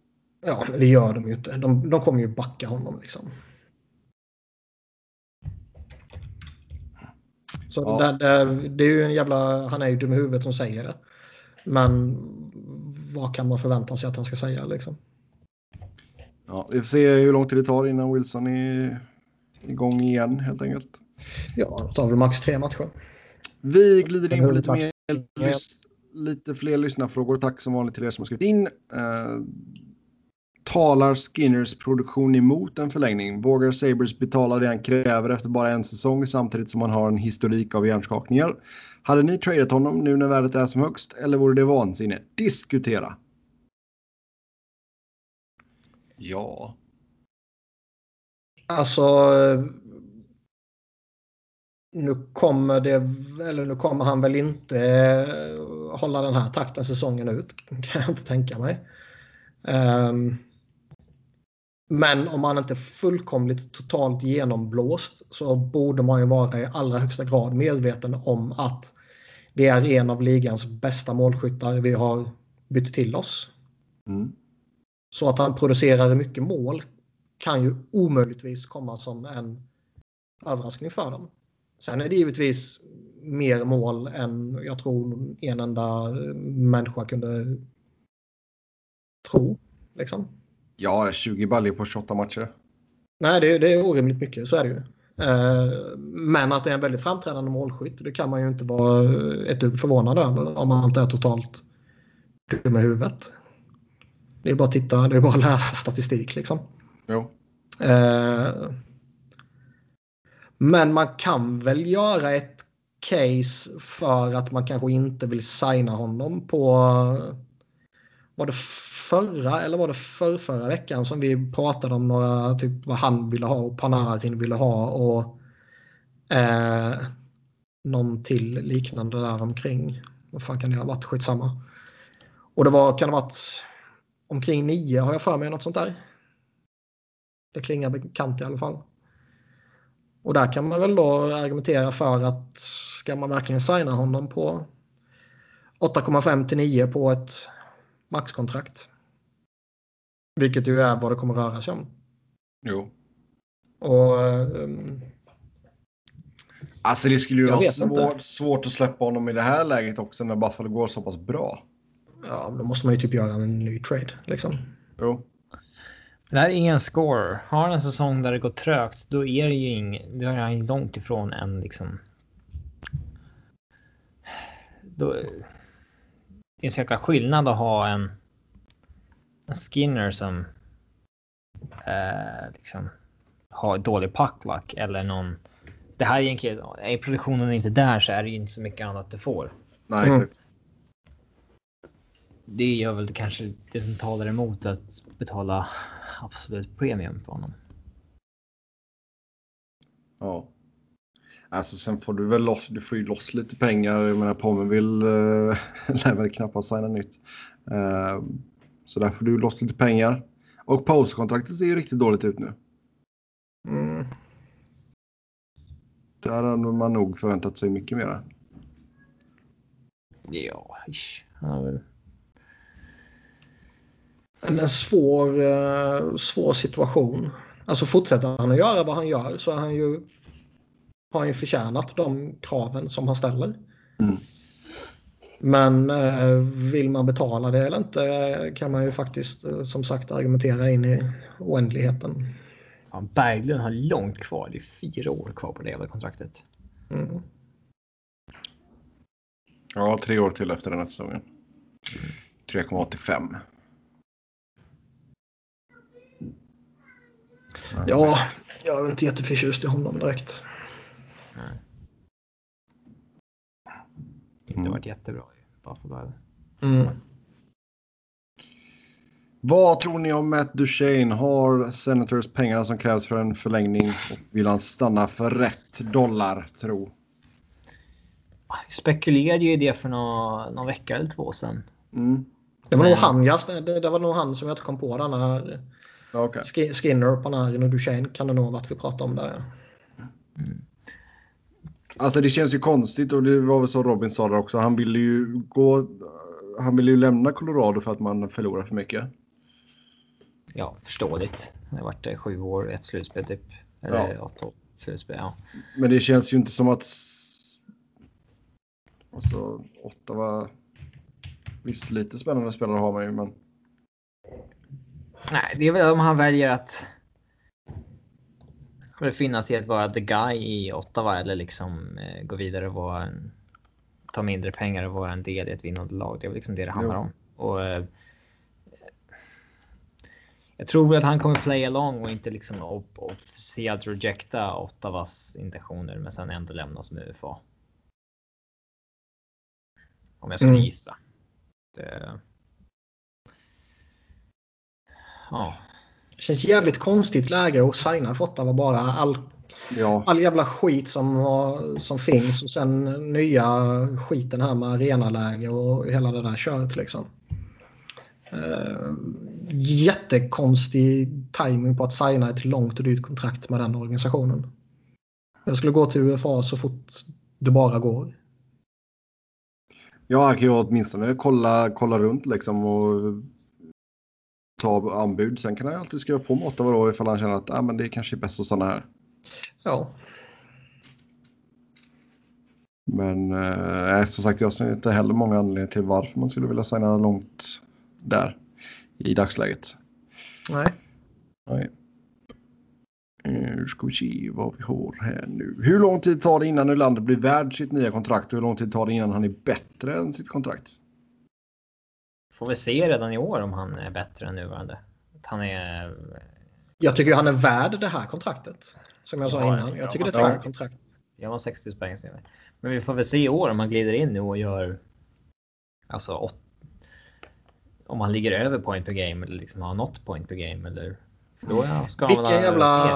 Ja, men det gör de ju inte. De, de kommer ju backa honom liksom. Så Ja. det, det, det är ju en jävla... Han är ju dum i huvudet som säger det. Men vad kan man förvänta sig att han ska säga liksom? Ja, vi får se hur lång tid det tar innan Wilson är igång igen helt enkelt. Ja, det tar väl max tre matcher. Vi glider in på lite, mer, lite fler lyssnarfrågor. Tack som vanligt till er som har skrivit in. Eh, talar Skinners produktion emot en förlängning? Vågar Sabres betala det han kräver efter bara en säsong samtidigt som han har en historik av hjärnskakningar? Hade ni tradat honom nu när värdet är som högst eller vore det vansinne? Diskutera. Ja. Alltså... Nu kommer det, eller nu kommer han väl inte eh, hålla den här takten säsongen ut. Kan jag inte tänka mig. Ehm, men om man inte är fullkomligt totalt genomblåst så borde man ju vara i allra högsta grad medveten om att det är en av ligans bästa målskyttar vi har bytt till oss. Mm. Så att han producerar mycket mål kan ju omöjligtvis komma som en överraskning för dem. Sen är det givetvis mer mål än jag tror en enda människa kunde tro. Liksom. Ja, 20 baljor på 28 matcher. Nej, det, det är orimligt mycket, så är det ju. Eh, Men att det är en väldigt framträdande målskytt, det kan man ju inte vara ett dugg förvånad över om man inte är totalt dum i huvudet. Det är bara att titta, det är bara att läsa statistik liksom. Jo. Eh, Men man kan väl göra ett case för att man kanske inte vill signa honom på var det förra eller var det för förra veckan som vi pratade om några typ vad han ville ha och Panarin ville ha och eh, någon till liknande där omkring. Vad fan kan det ha varit? Skitsamma. Och det var, kan det ha varit omkring nio har jag för mig något sånt där. Det klingar bekant i alla fall. Och där kan man väl då argumentera för att ska man verkligen signa honom på 8,5 till 9 på ett maxkontrakt. Vilket ju är vad det kommer röra sig om. Jo. Och, um, Alltså det skulle ju vara inte. svårt, svårt att släppa honom i det här läget också när Buffalo går så pass bra. ja, då måste man ju typ göra en ny trade. Liksom. Jo. Det här är ingen score. Har han en säsong där det går trögt, då är det ju ing, då är han ju långt ifrån en liksom. Då, det är en så jäkla skillnad att ha en, en Skinner som eh, liksom har dålig puckluck eller någon. Det här är egentligen, är produktionen inte där så är det ju inte så mycket annat det får. Nej, Mm. exakt. Det gör väl kanske det som talar emot att betala absolut premium för honom. Ja. Alltså sen får du väl loss, du får ju loss lite pengar. Jag menar Pommen vill, uh, lär väl knappast signa nytt. Eh, så där får du loss lite pengar. Och postkontraktet ser ju riktigt dåligt ut nu. Mm. Där hade man nog förväntat sig mycket mera. Ja, ish. Han har väl En, en svår, eh, svår situation. Alltså fortsätter han att göra vad han gör så är han ju, har han ju förtjänat de kraven som han ställer. Mm. Men eh, vill man betala det eller inte eh, kan man ju faktiskt eh, som sagt argumentera in i oändligheten. Fan, Berglund har långt kvar. Det är fyra år kvar på det jävla kontraktet. Mm. Ja, tre år till efter den här säsongen. 3,85. Ja, jag är inte jätteförtjust i honom direkt. Inte Mm. varit jättebra i Buffalo. Mm. Vad tror ni om Matt Duchene? Har Senators pengarna som krävs för en förlängning och vill han stanna för rätt dollar tro? Jag spekulerade ju i det för någon, någon vecka eller två sedan. Mm. Det var nog Men- han, just, det, det var nog han som jag inte kom på den här. Sk- Skinner, Panarin och Duchene kan det nog ha varit vi pratade om där. ja. Alltså det känns ju konstigt och det var väl så Robin sa där också. Han ville ju gå. Han ville ju lämna Colorado för att man förlorar för mycket. Ja, förståeligt. Det har varit eh, sju år, ett slutspel typ. Eller Ja. åtta år, slutspel. Ja. Men det känns ju inte som att. Alltså Ottawa. Visst lite spännande spelare har man ju men. Nej, det är väl om han väljer att befinna sig i att vara the guy i Ottawa eller liksom eh, gå vidare och vara en, ta mindre pengar och vara en del i ett vinnande lag. Det är liksom det det handlar Jo. om. Och, eh, jag tror att han kommer play along och inte liksom op- officiellt rejecta Ottawas intentioner men sen ändå lämna som UFA. Om jag skulle Mm. gissa. Det... Ja. Det känns jävligt konstigt läge att signa för Ottawa bara. All, Ja, all jävla skit som, som finns och sen nya skiten här med arenaläge och hela det där köret liksom. Uh, jättekonstig timing på att signa ett långt och dyrt kontrakt med den organisationen. Jag skulle gå till UFA så fort det bara går. ja han kan ju åtminstone kolla, kolla runt liksom och ta anbud. Sen kan han alltid skriva på med Ottawa då ifall han känner att ah, men det kanske är bäst att stanna här. Ja, Men eh, som sagt, jag ser inte heller många anledningar till varför man skulle vilja signa långt där i dagsläget. nej. Nej. Eh, Nu ska vi se vad vi har här nu. Hur lång tid tar det innan Nylander blir värd sitt nya kontrakt och hur lång tid tar det innan han är bättre än sitt kontrakt? Får vi se redan i år om han är bättre än nuvarande. Att han är... Jag tycker han är värd det här kontraktet. Som jag sa Ja, innan. ja, Jag tycker det är ett fair kontrakt. Jag var 60 poäng. Men vi får väl se i år om han glider in nu och gör... Alltså åt, Om han ligger över point per game eller liksom har något point per game eller... Då ska Vilka jävla,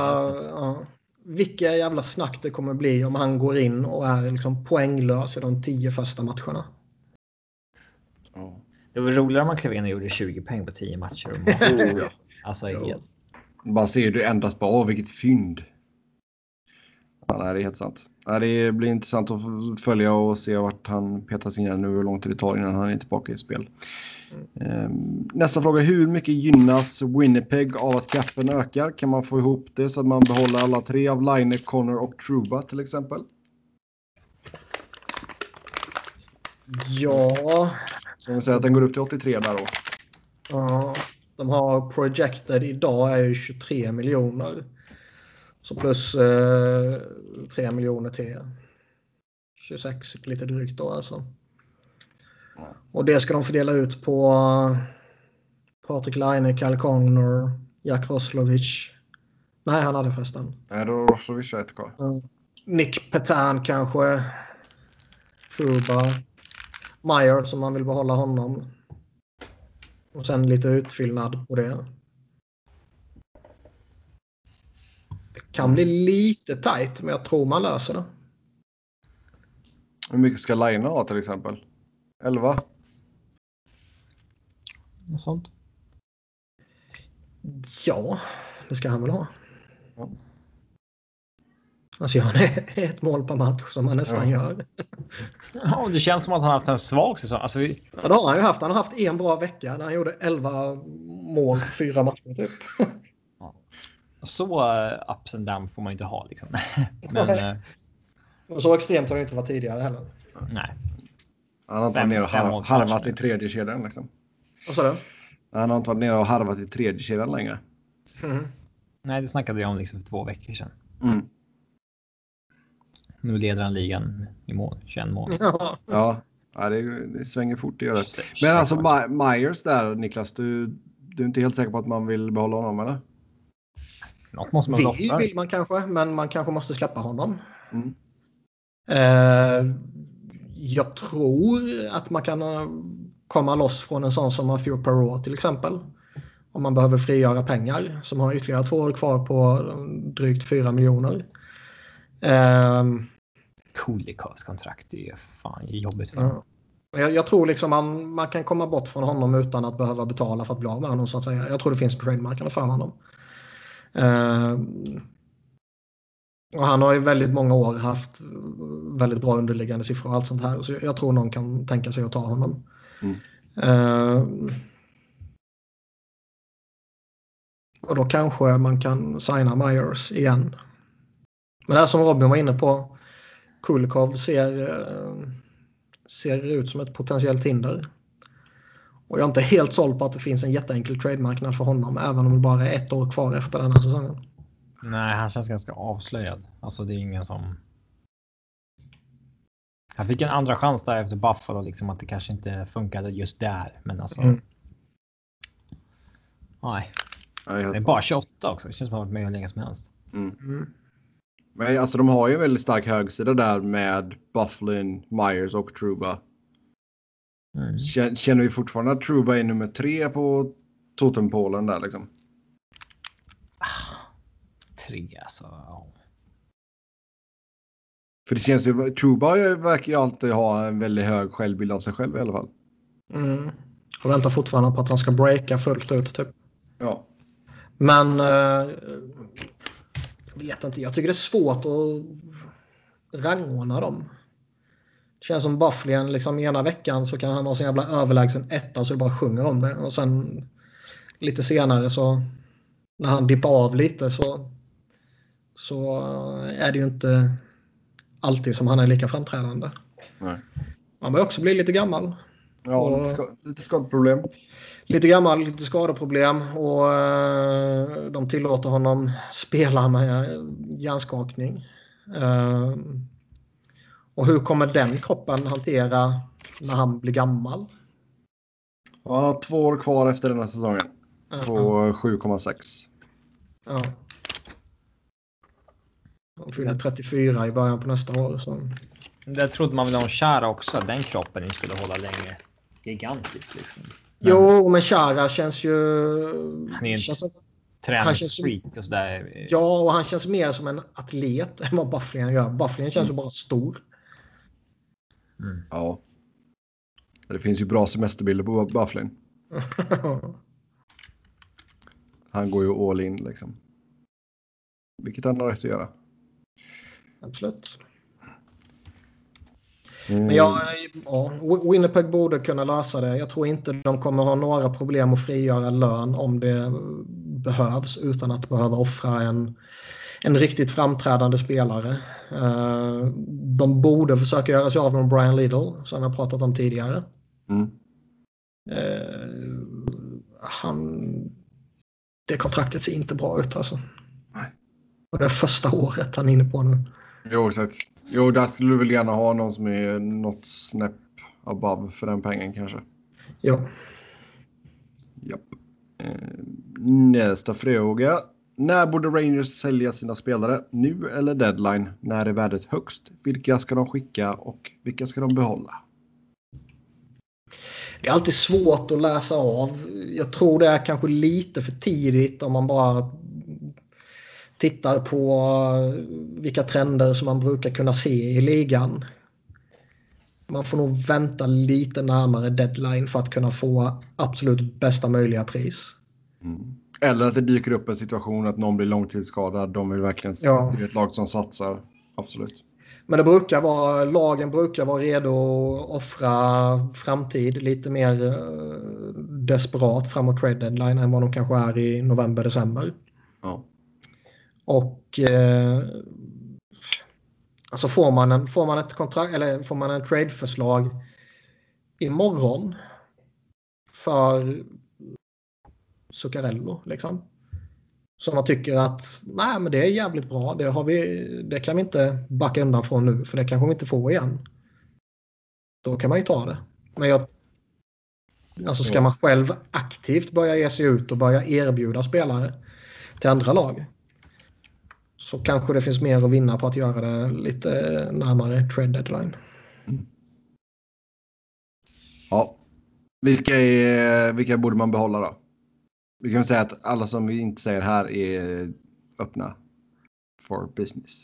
ja, vilka jävla snack det kommer bli om han går in och är liksom poänglös i de tio första matcherna. Ja. Det var roligare om han klev in och gjorde 20 poäng på 10 matcher. Oh, ja. Alltså helt... Man ser du endast bara, åh vilket fynd. Ja, nej, det är helt sant. Ja, det blir intressant att följa och se vart han petas in nu och hur lång tid det tar innan han är tillbaka i spel. Mm. Nästa fråga. Hur mycket gynnas Winnipeg av att capen ökar? Kan man få ihop det så att man behåller alla tre av Line, Connor och Truba till exempel? Ja. Så vi säger att den går upp till 83 där då. Ja, de har projected idag är ju 23 miljoner. Så plus eh, 3 miljoner till 26 lite drygt då alltså. Och det ska de fördela ut på Patrik Laine, Kyle Connor, Jack Roslovic. Nej, han hade förresten. Nej, då Roslovic är ett kvar. Nick Petan kanske. Fuba. Meyer som man vill behålla honom. Och sen lite utfyllnad på det. Det kan bli lite tajt, men jag tror man löser det. Hur mycket ska Line ha till exempel? 11? Något sånt. Ja, det ska han väl ha. Ja. Alltså han är ett mål per match som han nästan Ja. gör. Ja, det känns som att han har haft en svag säsong. Alltså, vi, Ja, det har han ju haft. Han har haft en bra vecka när han gjorde 11 mål på fyra matcher typ. så uh, ups and down får man ju inte ha liksom. Men eh, Och så extremt har det inte varit tidigare heller. nej. Han har inte varit nere och har, harvat i tredje kedjan liksom. Vad sa du? Han har inte varit nere och harvat i tredje kedjan längre. Mm. nej, det snackade jag om liksom för två veckor sedan. Mm. Nu leder han ligan i mål, 21 mål. Ja. Ja, det, det svänger fort det. 26 Men alltså Myers där Niklas, du, du är inte helt säker på att man vill behålla honom eller? Något måste man Vill, vill man kanske, men man kanske måste släppa honom. Mm. Eh, jag tror att man kan eh, komma loss från en sån som Matthew Perrault till exempel. Om man behöver frigöra pengar som har ytterligare två år kvar på eh, drygt 4 miljoner. Eh, Kulikovs kontrakt, det är fan jobbigt för honom. ja. jag, jag tror liksom man, man kan komma bort från honom utan att behöva betala för att bli av med honom så att säga. Jag tror det finns en trademarkande för honom. Eh, och han har i väldigt många år haft väldigt bra underliggande siffror och allt sånt här. Så jag tror någon kan tänka sig att ta honom. Mm. Eh, och då kanske man kan signa Myers igen. Men det här som Robin var inne på. Kulikov ser, eh, ser ut som ett potentiellt hinder. Och jag är inte helt såld på att det finns en jätteenkel trademarknad för honom. Även om det bara är ett år kvar efter den här säsongen. Nej, han känns ganska avslöjad. Alltså det är ingen som... Han fick en andra chans där efter Buffalo, liksom att det kanske inte funkade just där. Men alltså... Mm. Nej, Ja, det är bara 28 också. Det känns som att han varit med hur länge som helst. Mm. Mm. Men alltså de har ju en väldigt stark högsida där med Bufflin, Myers och Truba. Mm. Kän- Känner vi fortfarande att Truba är nummer tre på totempålen där liksom? Tre alltså. För det känns ju, Truba ju- verkar ju alltid ha en väldigt hög självbild av sig själv i alla fall. Mm. Och väntar fortfarande på att han ska breaka fullt ut typ. Ja. Men eh, vet inte. Jag tycker det är svårt att rangordna dem. Det känns som Bufflin liksom ena veckan så kan han ha sin jävla överlägsen etta så det bara sjunger om det. Och sen lite senare så när han dippar av lite så, så är det ju inte alltid som han är lika framträdande. Nej. Man börjar också bli lite gammal. Ja, Och- lite skadeproblem. Lite gammal, lite skadeproblem och eh, de tillåter honom spela med hjärnskakning. Eh, och hur kommer den kroppen hantera när han blir gammal? Ja, Han har två år kvar efter den här säsongen. På 7,6. ja. Han fyller 34 i början på nästa år. Så. Det trodde man väl om Chara också, att den kroppen inte skulle hålla länge. Gigantiskt liksom. Men Jo, men Chara känns ju... Han är känns, Träningsfreak och sådär. ja, och han känns mer som en atlet än vad Bufflin gör. Bufflin känns ju bara stor. Mm. Ja. Det finns ju bra semesterbilder på Bufflin. Han går ju all in liksom. Vilket han har rätt att göra. absolut. Mm. Men jag, ja, Winnipeg borde kunna lösa det. Jag tror inte de kommer ha några problem att frigöra lön om det behövs utan att behöva offra en, en riktigt framträdande spelare. Uh, de borde försöka göra sig av med Brian Lidl som jag pratat om tidigare. Mm. Uh, han... Det kontraktet ser inte bra ut alltså. Nej. Och det är första året han är inne på nu. Jo, exakt. Jo, där skulle du väl gärna ha någon som är något snäpp above för den pengen kanske. Jo. Japp. Eh, nästa fråga. När borde Rangers sälja sina spelare? Nu eller deadline? När är värdet högst? Vilka ska de skicka och vilka ska de behålla? Det är alltid svårt att läsa av. Jag tror det är kanske lite för tidigt om man bara tittar på vilka trender som man brukar kunna se i ligan. Man får nog vänta lite närmare deadline för att kunna få absolut bästa möjliga pris. Mm. Eller att det dyker upp en situation att någon blir långtidsskadad. De vill verkligen... Ja. Det är ett lag som satsar. Absolut. Men det brukar vara, lagen brukar vara redo att offra framtid lite mer eh, desperat framåt trade deadline än vad de kanske är i november, december. Ja. Och eh, alltså får man, en, får man ett kontrakt eller får man en tradeförslag imorgon för Zuccarello liksom. Som man tycker att nej men det är jävligt bra. Det, har vi, det kan vi inte backa undan från nu för det kanske vi inte får igen. Då kan man ju ta det. Men jag, alltså ska man själv aktivt börja ge sig ut och börja erbjuda spelare till andra lag så kanske det finns mer att vinna på att göra det lite närmare trade deadline. Ja. Vilka, är, vilka borde man behålla då? Vi kan säga att alla som vi inte säger här är öppna for business.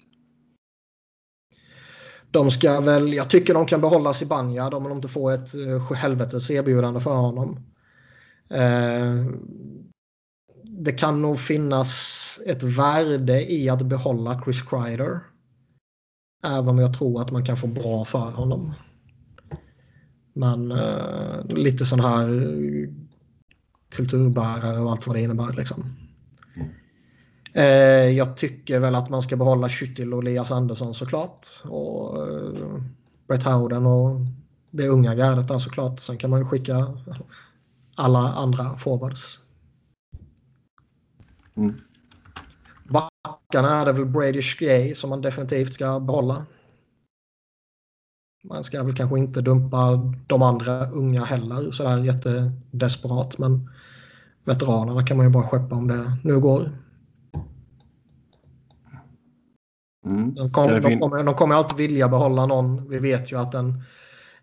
De ska väl, jag tycker de kan behålla Sibanja om de inte får ett uh, helvetes erbjudande för honom. Uh, det kan nog finnas ett värde i att behålla Chris Kreider. Även om jag tror att man kan få bra för honom. Men uh, lite sån här kulturbärare och allt vad det innebär. Liksom. Mm. Uh, jag tycker väl att man ska behålla Kyttil och Elias Andersson såklart. Och uh, Brett Howden och det unga gardet där såklart. Sen kan man ju skicka alla andra forwards Mm. Backarna är det väl Brady Gay som man definitivt ska behålla. Man ska väl kanske inte dumpa de andra unga heller sådär jättedesperat men veteranerna kan man ju bara skeppa om det nu går. Mm. De, kom, de, kommer, de kommer alltid vilja behålla någon. Vi vet ju att en,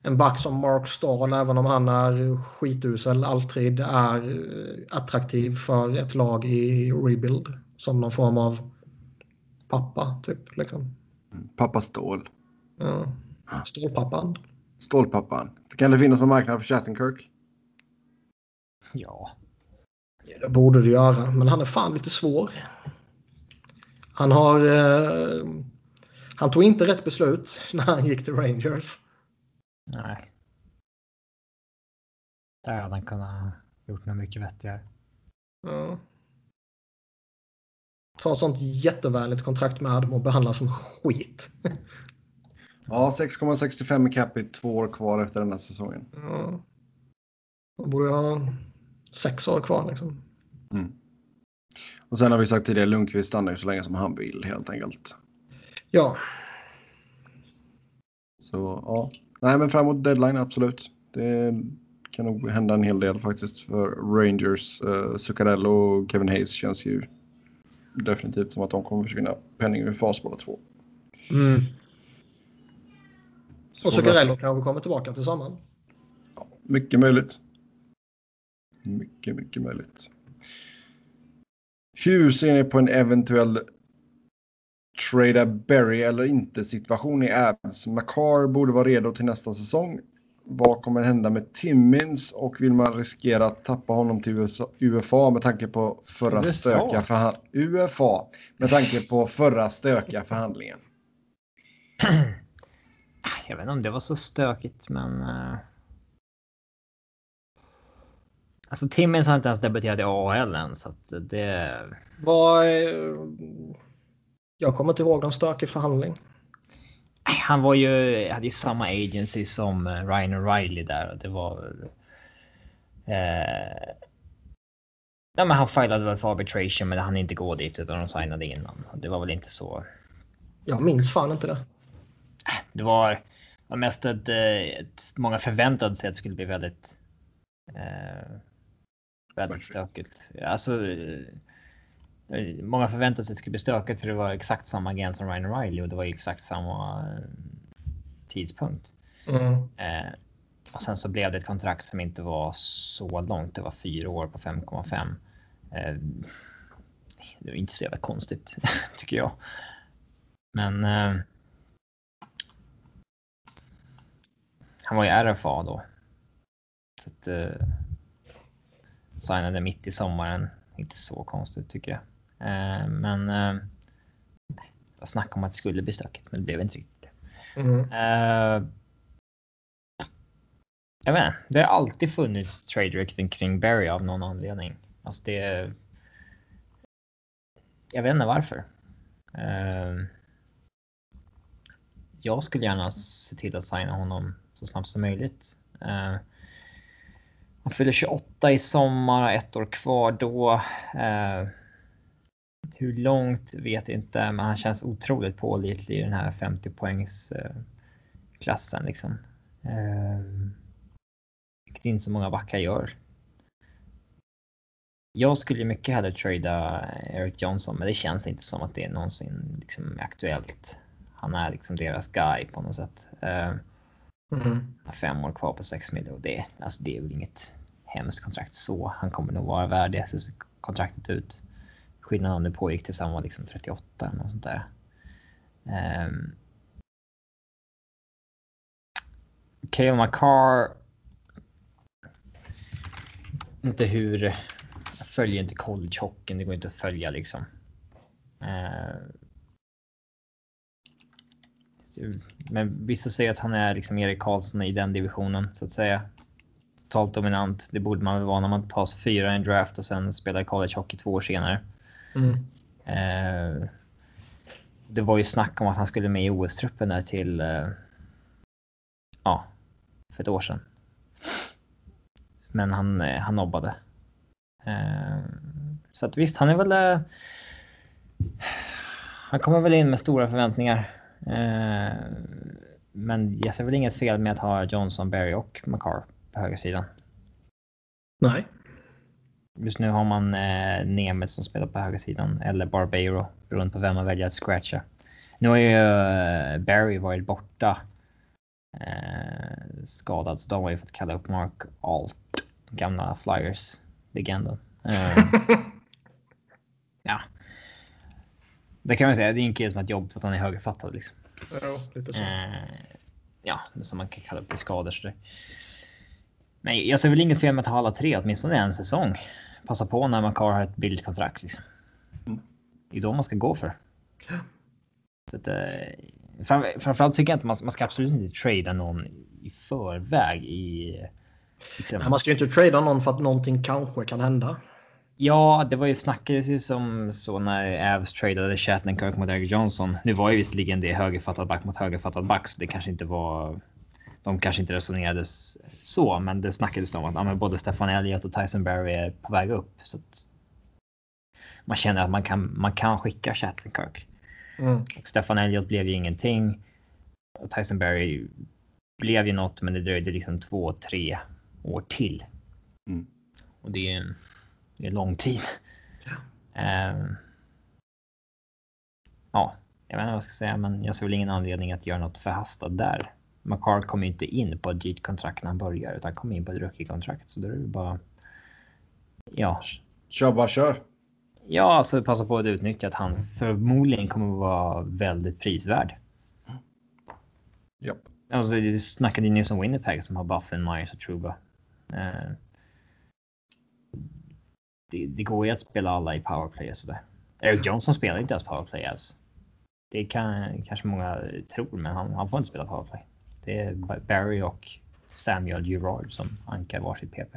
en back som Mark Stahl, även om han är skitusel alltid, är attraktiv för ett lag i rebuild. Som någon form av pappa, typ. Liksom. Pappa Stål. Ja. Stålpappan. Stålpappan. Kan det finnas en marknad för Shattenkirk? Ja. ja. Det borde det göra, men han är fan lite svår. Han har... Eh, han tog inte rätt beslut när han gick till Rangers. Nej. Där hade han kunnat gjort något mycket vettigare. Ja. Ta ett sånt jättevänligt kontrakt med Adam och behandla som skit. ja, 6,65 i capita, två år kvar efter den här säsongen. Ja. Man borde ha sex år kvar liksom. Mm. Och sen har vi sagt tidigare, Lundqvist stannar ju så länge som han vill helt enkelt. Ja. Så ja, nej men framåt deadline absolut. Det kan nog hända en hel del faktiskt för Rangers. Uh, Zuccarello och Kevin Hayes känns ju definitivt som att de kommer försvinna penning ur fas båda två. Mm. Och Zuccarello kanske kommer tillbaka till sommaren. Ja, mycket möjligt. Mycket, mycket möjligt. Hur ser ni på en eventuell trada Berry eller inte situation i Abs? Makar borde vara redo till nästa säsong. Vad kommer hända med Timmins och vill man riskera att tappa honom till USA, UFA med tanke på förra USA? stökiga förhandlingen? UFA med tanke på förra stökiga förhandlingen. jag vet inte om det var så stökigt, men. Uh... Alltså Timmins har inte ens debuterat i AHL än så att det. Vad? Jag kommer inte ihåg någon stökig förhandling. Han var ju, hade ju samma agency som eh, Ryan O'Reilly där och det var. Eh, ja, men han filade väl för arbitration, men han inte gå dit utan de signade innan. Det var väl inte så. Jag minns fan inte det. Det var, var mest att eh, många förväntade sig att det skulle bli väldigt. Eh, väldigt stökigt. Alltså. Många förväntade sig att det skulle bli stökigt för det var exakt samma agent som Ryan Riley och det var ju exakt samma eh, tidspunkt. Mm. Eh, och sen så blev det ett kontrakt som inte var så långt. Det var fyra år på 5,5. Eh, det var inte så jävla konstigt tycker jag. Men. Eh, han var ju RFA då. Så att. Eh, signade mitt i sommaren. Inte så konstigt tycker jag. Eh, men. Eh, jag snackade om att det skulle bli stökigt, men det blev inte riktigt. Mm. Eh, jag vet det har alltid funnits trade-rykten kring Barry av någon anledning. Alltså det... Jag vet inte varför. Jag skulle gärna se till att signa honom så snabbt som möjligt. Han fyller 28 i sommar, ett år kvar då. Hur långt vet inte, men han känns otroligt pålitlig i den här 50 poängs klassen liksom. Vilket inte så många backar gör. Jag skulle mycket hellre trada Eric Johnson, men det känns inte som att det är någonsin liksom aktuellt. Han är liksom deras guy på något sätt. Mm. Fem år kvar på 6 miljoner. Det, alltså det är väl inget hemskt kontrakt så. Han kommer nog vara värd det. Så kontraktet ut. Skillnaden om det pågick tills han var liksom 38 eller något sånt där. Ehm, um, Cale McCarr inte hur... Jag följer inte collegehockeyn, det går inte att följa liksom. Eh, men vissa säger att han är liksom Erik Karlsson i den divisionen så att säga. Totalt dominant. Det borde man väl vara när man tar fyra i en draft och sen spelar collegehockey två år senare. Mm. Eh, det var ju snack om att han skulle med i OS-truppen där till. Eh, ja, för ett år sedan. Men han, eh, han nobbade. Eh, så att visst, han är väl... Eh, han kommer väl in med stora förväntningar. Men jag ser väl inget fel med att ha Johnson, Berry och McCarr på högersidan. Nej. Just nu har man eh, Nemeth som spelar på högersidan eller Barbero beroende på vem man väljer att scratcha. Nu har ju eh, Barry varit borta eh, skadad så de har ju fått kalla upp Mark Alt gamla Flyers-legenden. Uh, ja. Det kan man säga. Det är en kille som har ett jobb för att han är högerfattad. Liksom. Ja, lite så. Uh, ja, som man kan kalla upp i skador. Så Nej, jag ser väl inget fel med att ha alla tre, åtminstone en säsong. Passa på när Makar har ett billigt kontrakt. Liksom. Mm. Det är då man ska gå för. Så att, eh, framförallt tycker jag inte man, man ska absolut inte trada någon i förväg i Liksom. Man ska ju inte trada någon för att någonting kanske kan hända. Ja, det var ju snackades ju som så när Avs tradade Shattenkirk mot Eric Johnson. Nu var ju visserligen det högerfattad back mot högerfattad back, så det kanske inte var. De kanske inte resonerade så, men det snackades om att ja, men både Stefan Elliott och Tyson Berry är på väg upp. Så att man känner att man kan, man kan skicka Shattenkirk. Mm. Stefan Elliott blev ju ingenting. Och Tyson Berry blev ju något, men det dröjde liksom två, tre år till. Mm. Och det är, en, det är lång tid. Ja. Um, ja, jag vet inte vad jag ska säga, men jag ser väl ingen anledning att göra något förhastat där. McCart kommer inte in på ett dyrt kontrakt när han börjar, utan kommer in på ett rookie-kontrakt. Så då är det bara... Ja. Kör bara kör. Ja, alltså passa på att utnyttja att han förmodligen kommer att vara väldigt prisvärd. Japp. Alltså, du snackade ju nyss om Winnipeg som har Buffen, Myers och Truba. Eh, det, det, går ju att spela alla i powerplay och sådär. Eric Johnson spelar inte ens powerplay alls. Det kan kanske många tror, men han, han får inte spela powerplay. Det är Barry och Samuel Girard som ankar varsitt PP.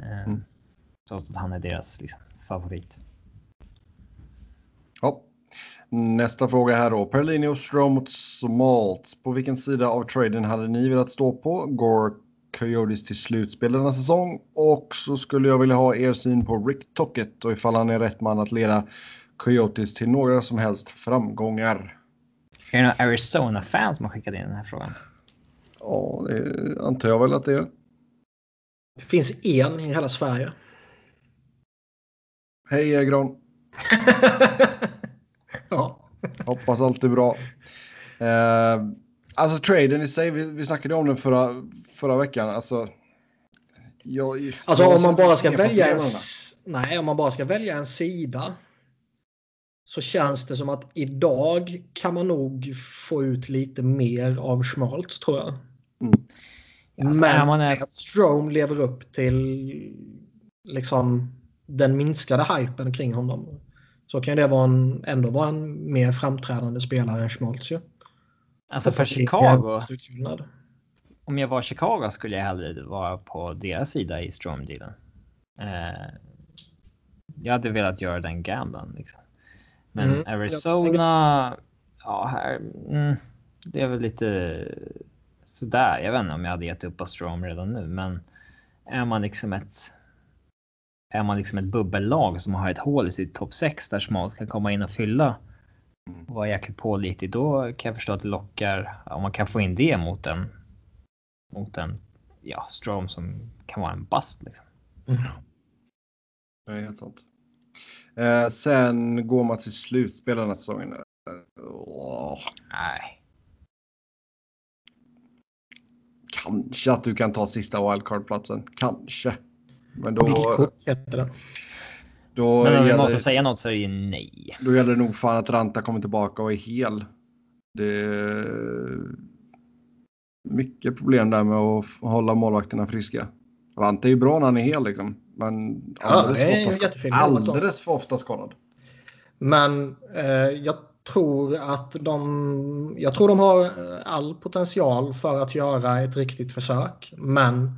Eh, mm. Trots att han är deras liksom, favorit. Ja. Nästa fråga här då. Perlini och Strom mot Smalt. På vilken sida av traden hade ni velat stå på? Går Coyotes till slutspel denna säsong? Och så skulle jag vilja ha er syn på Rick Tocket och ifall han är rätt man att leda Coyotes till några som helst framgångar. Är det några Arizona-fans som har skickat in den här frågan? Ja, det antar jag väl att det är. Det finns en i hela Sverige. Hej Egron. ja. Hoppas allt är bra. Eh, alltså traden i sig, vi, vi snackade om den förra, förra veckan. Alltså, jag, alltså jag om man bara ska välja en, nej, om man bara ska välja en sida så känns det som att idag kan man nog få ut lite mer av Schmaltz tror jag. Mm. Alltså, Men man är... att Strome lever upp till liksom den minskade hypen kring honom så kan det vara en, ändå vara en mer framträdande spelare än Schmaltz ju. Alltså för Chicago. Om jag var Chicago skulle jag hellre vara på deras sida i Strom-dealen. Eh, jag hade velat göra den gamblen. Liksom. Men mm. Arizona, ja, här, mm, det är väl lite sådär. Jag vet inte om jag hade gett upp på Strom redan nu, men är man liksom ett är man liksom ett bubbellag som har ett hål i sitt topp 6 där Smalt kan komma in och fylla och vara jäkligt pålitlig, då kan jag förstå att det lockar om man kan få in det mot en mot en ja, Strom som kan vara en bast. Liksom. Mm. Det är helt sant. Eh, sen går man till slutspel den här säsongen. Oh. Nej. Kanske att du kan ta sista wildcard-platsen. Kanske. Men då... heter. Då Men om vi måste säga något så är det ju nej. Då gäller det nog fan att Ranta kommer tillbaka och är hel. Det är mycket problem där med att hålla målvakterna friska. Ranta är ju bra när han är hel liksom. Men alldeles, ja, för, ofta, alldeles för ofta skadad. Men eh, jag tror att de, jag tror de har all potential för att göra ett riktigt försök. Men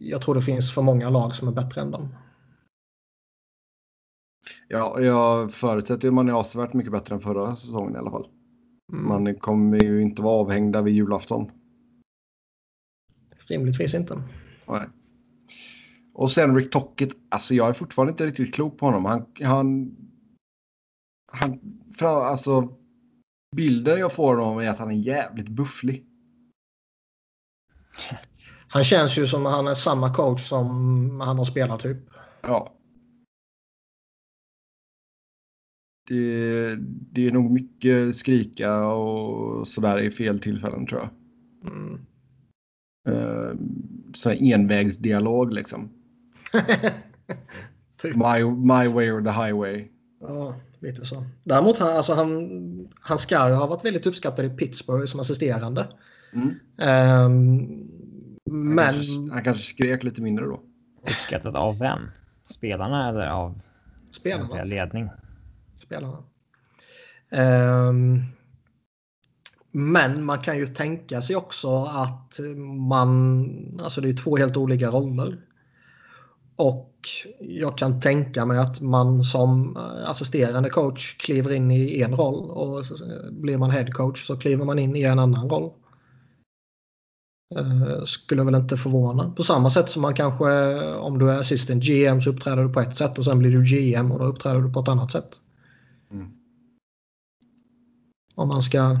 jag tror det finns för många lag som är bättre än dem. Ja, jag förutsätter att man är avsevärt mycket bättre än förra säsongen i alla fall. Mm. Man kommer ju inte vara avhängda vid julafton. Rimligtvis inte. Nej. Och sen Rick Tocket, alltså jag är fortfarande inte riktigt klok på honom. Han, han, han alltså bilden jag får av honom är att han är jävligt bufflig. Han känns ju som han är samma coach som han har spelat typ. Ja. Det, det är nog mycket skrika och sådär i fel tillfällen tror jag. Mm. Uh, så envägsdialog liksom. typ. my, my way or the highway. Ja, lite så. Däremot han, alltså han, han ska ha varit väldigt uppskattad i Pittsburgh som assisterande. Mm. Um, men... Han kanske, han kanske skrek lite mindre då. Uppskattad av vem? Spelarna eller av Spelarna. ledning? Spelarna. Um, men man kan ju tänka sig också att man, alltså det är två helt olika roller. Och jag kan tänka mig att man som assisterande coach kliver in i en roll och blir man head coach så kliver man in i en annan roll. Uh, skulle väl inte förvåna. På samma sätt som man kanske, om du är assistant GM så uppträder du på ett sätt och sen blir du GM och då uppträder du på ett annat sätt. Mm. Om man ska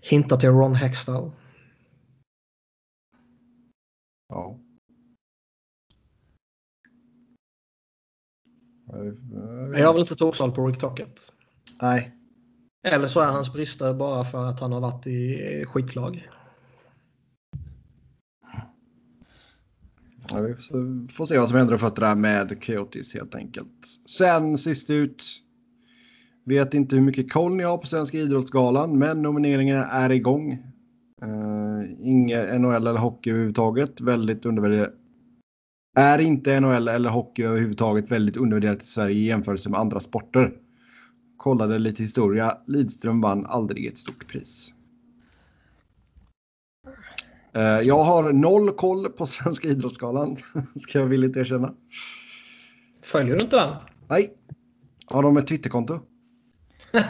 hinta till Ron Hextall. Jag har väl inte torsal på Rick Tocket. Nej. Eller så är hans brister bara för att han har varit i skitlag. Ja, vi får se vad som händer och fötter med Coyotes helt enkelt. Sen sist ut. Vet inte hur mycket koll ni har på Svenska idrottsgalan, men nomineringarna är igång. Uh, inget NHL eller hockey överhuvudtaget. Väldigt undervärderat. Är inte NHL eller hockey överhuvudtaget väldigt undervärderat i Sverige i jämförelse med andra sporter? kollade lite historia. Lidström vann aldrig ett stort pris. Eh, jag har noll koll på Svenska Idrottsgalan, ska jag villigt erkänna. Följer du inte den? Nej. Har de ett Twitterkonto?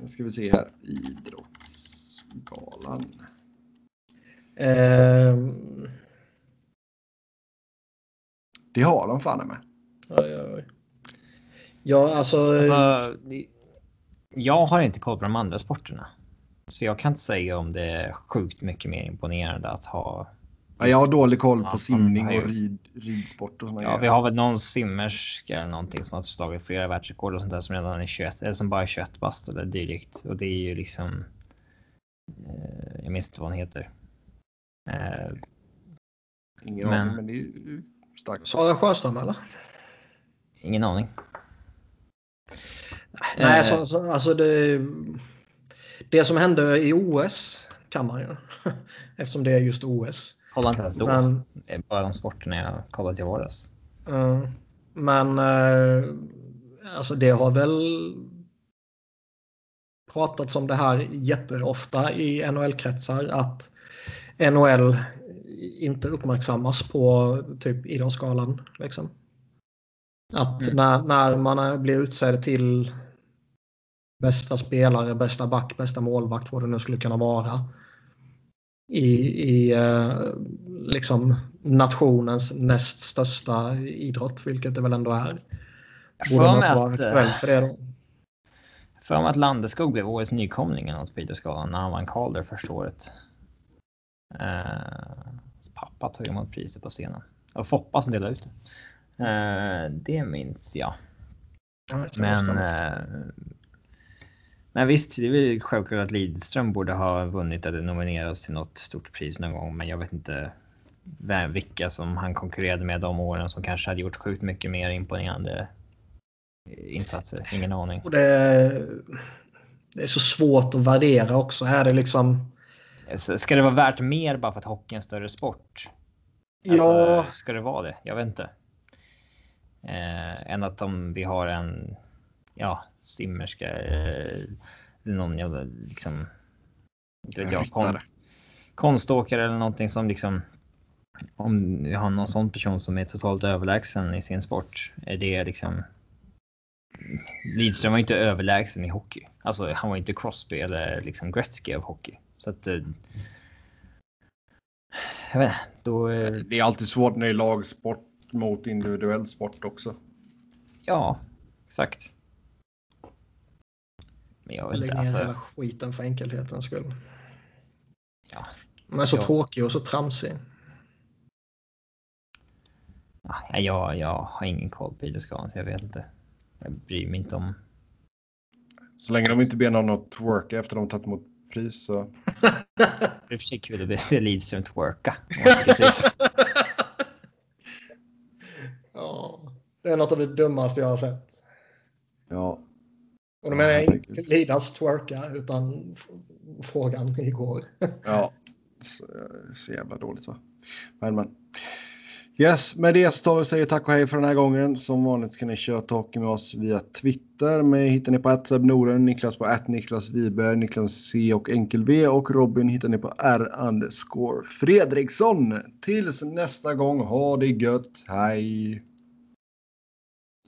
Nu ska vi se här. Idrottsgalan. Ehm, Det har de fan med. oj, oj, oj. Ja, alltså... Alltså, jag har inte koll på de andra sporterna. Så jag kan inte säga om det är sjukt mycket mer imponerande att ha. Ja, jag har dålig koll Ja, på simning och rid, ridsport och såna Ja, grejer. vi har väl någon simmerska eller någonting som har slagit flera världsrekord och sånt där som redan är 21 eller som bara är 21 bast eller dylikt. Och det är ju liksom. Eh, jag minns inte vad hon heter. Eh, Ingen Men- aning, men det är ju starkt. Sara Sjöström eller? ingen aning. Nej, Eh. så, så, alltså det, det som hände i OS kan man ju. Eftersom det är just OS. Kolla inte ens då. Men, Det är bara de sporterna jag kollat i våras. men eh, alltså det har väl pratats om det här jätteofta i NHL-kretsar att NHL inte uppmärksammas på typ Idrottsgalan. Liksom. Att Mm. när, när man blir utsedd till bästa spelare, bästa back, bästa målvakt, vad det nu skulle kunna vara. I, i eh, liksom nationens näst största idrott, vilket det väl ändå är. Borde man vara aktuell eh, för det då? för mig att Landeskog blev årets nykomling eller något när han vann Calder första året. Eh, pappa tog emot priset på scenen. Och Foppa som delade ut det. Eh, det minns jag. Ja, det Men, eh, men visst, det är väl självklart att Lidström borde ha vunnit eller nominerats till något stort pris någon gång. Men jag vet inte vem, vilka som han konkurrerade med de åren som kanske hade gjort sjukt mycket mer imponerande insatser. Ingen aning. Och det, är- det är så svårt att värdera också. Är det liksom... Ska det vara värt mer bara för att hockey är en större sport? Ja, Alltså, ska det vara det? Jag vet inte. Eh, än att om vi har en ja, simmerska eh, eller någon jävla liksom. Vet jag, kon, konståkare eller någonting som liksom. Om vi har någon sån person som är totalt överlägsen i sin sport. Är det liksom. Lidström var inte överlägsen i hockey. Alltså han var inte Crosby eller liksom Gretzky av hockey. Så att. Eh, jag vet då. Eh, Det är alltid svårt när det är lagsport mot individuell sport också. Ja, exakt. Men jag vet lägg ner Alltså, hela skiten för enkelhetens skull. Ja. Men så Ja. tråkig och så tramsig. ja, jag, jag har ingen koll på idrottsgalan så jag vet inte. Jag bryr mig inte om. Så länge de inte ber någon att twerka efter de tagit emot pris så. För sig kul att se Lidström twerka. Ja, det är något av det dummaste jag har sett. Ja, Och då menar jag Ja, inte. Lidas twerka utan frågan igår. ja. Så, så jävla dåligt va. Men men. Yes, med det så tar vi och säger tack och hej för den här gången. Som vanligt ska ni köra hockey med oss via Twitter. Mig hittar ni på @sebnoren, Niklas på Niklas Wiberg, Niklas C och Enkel V och Robin hittar ni på R underscore Fredriksson. Tills nästa gång, ha det gött, hej!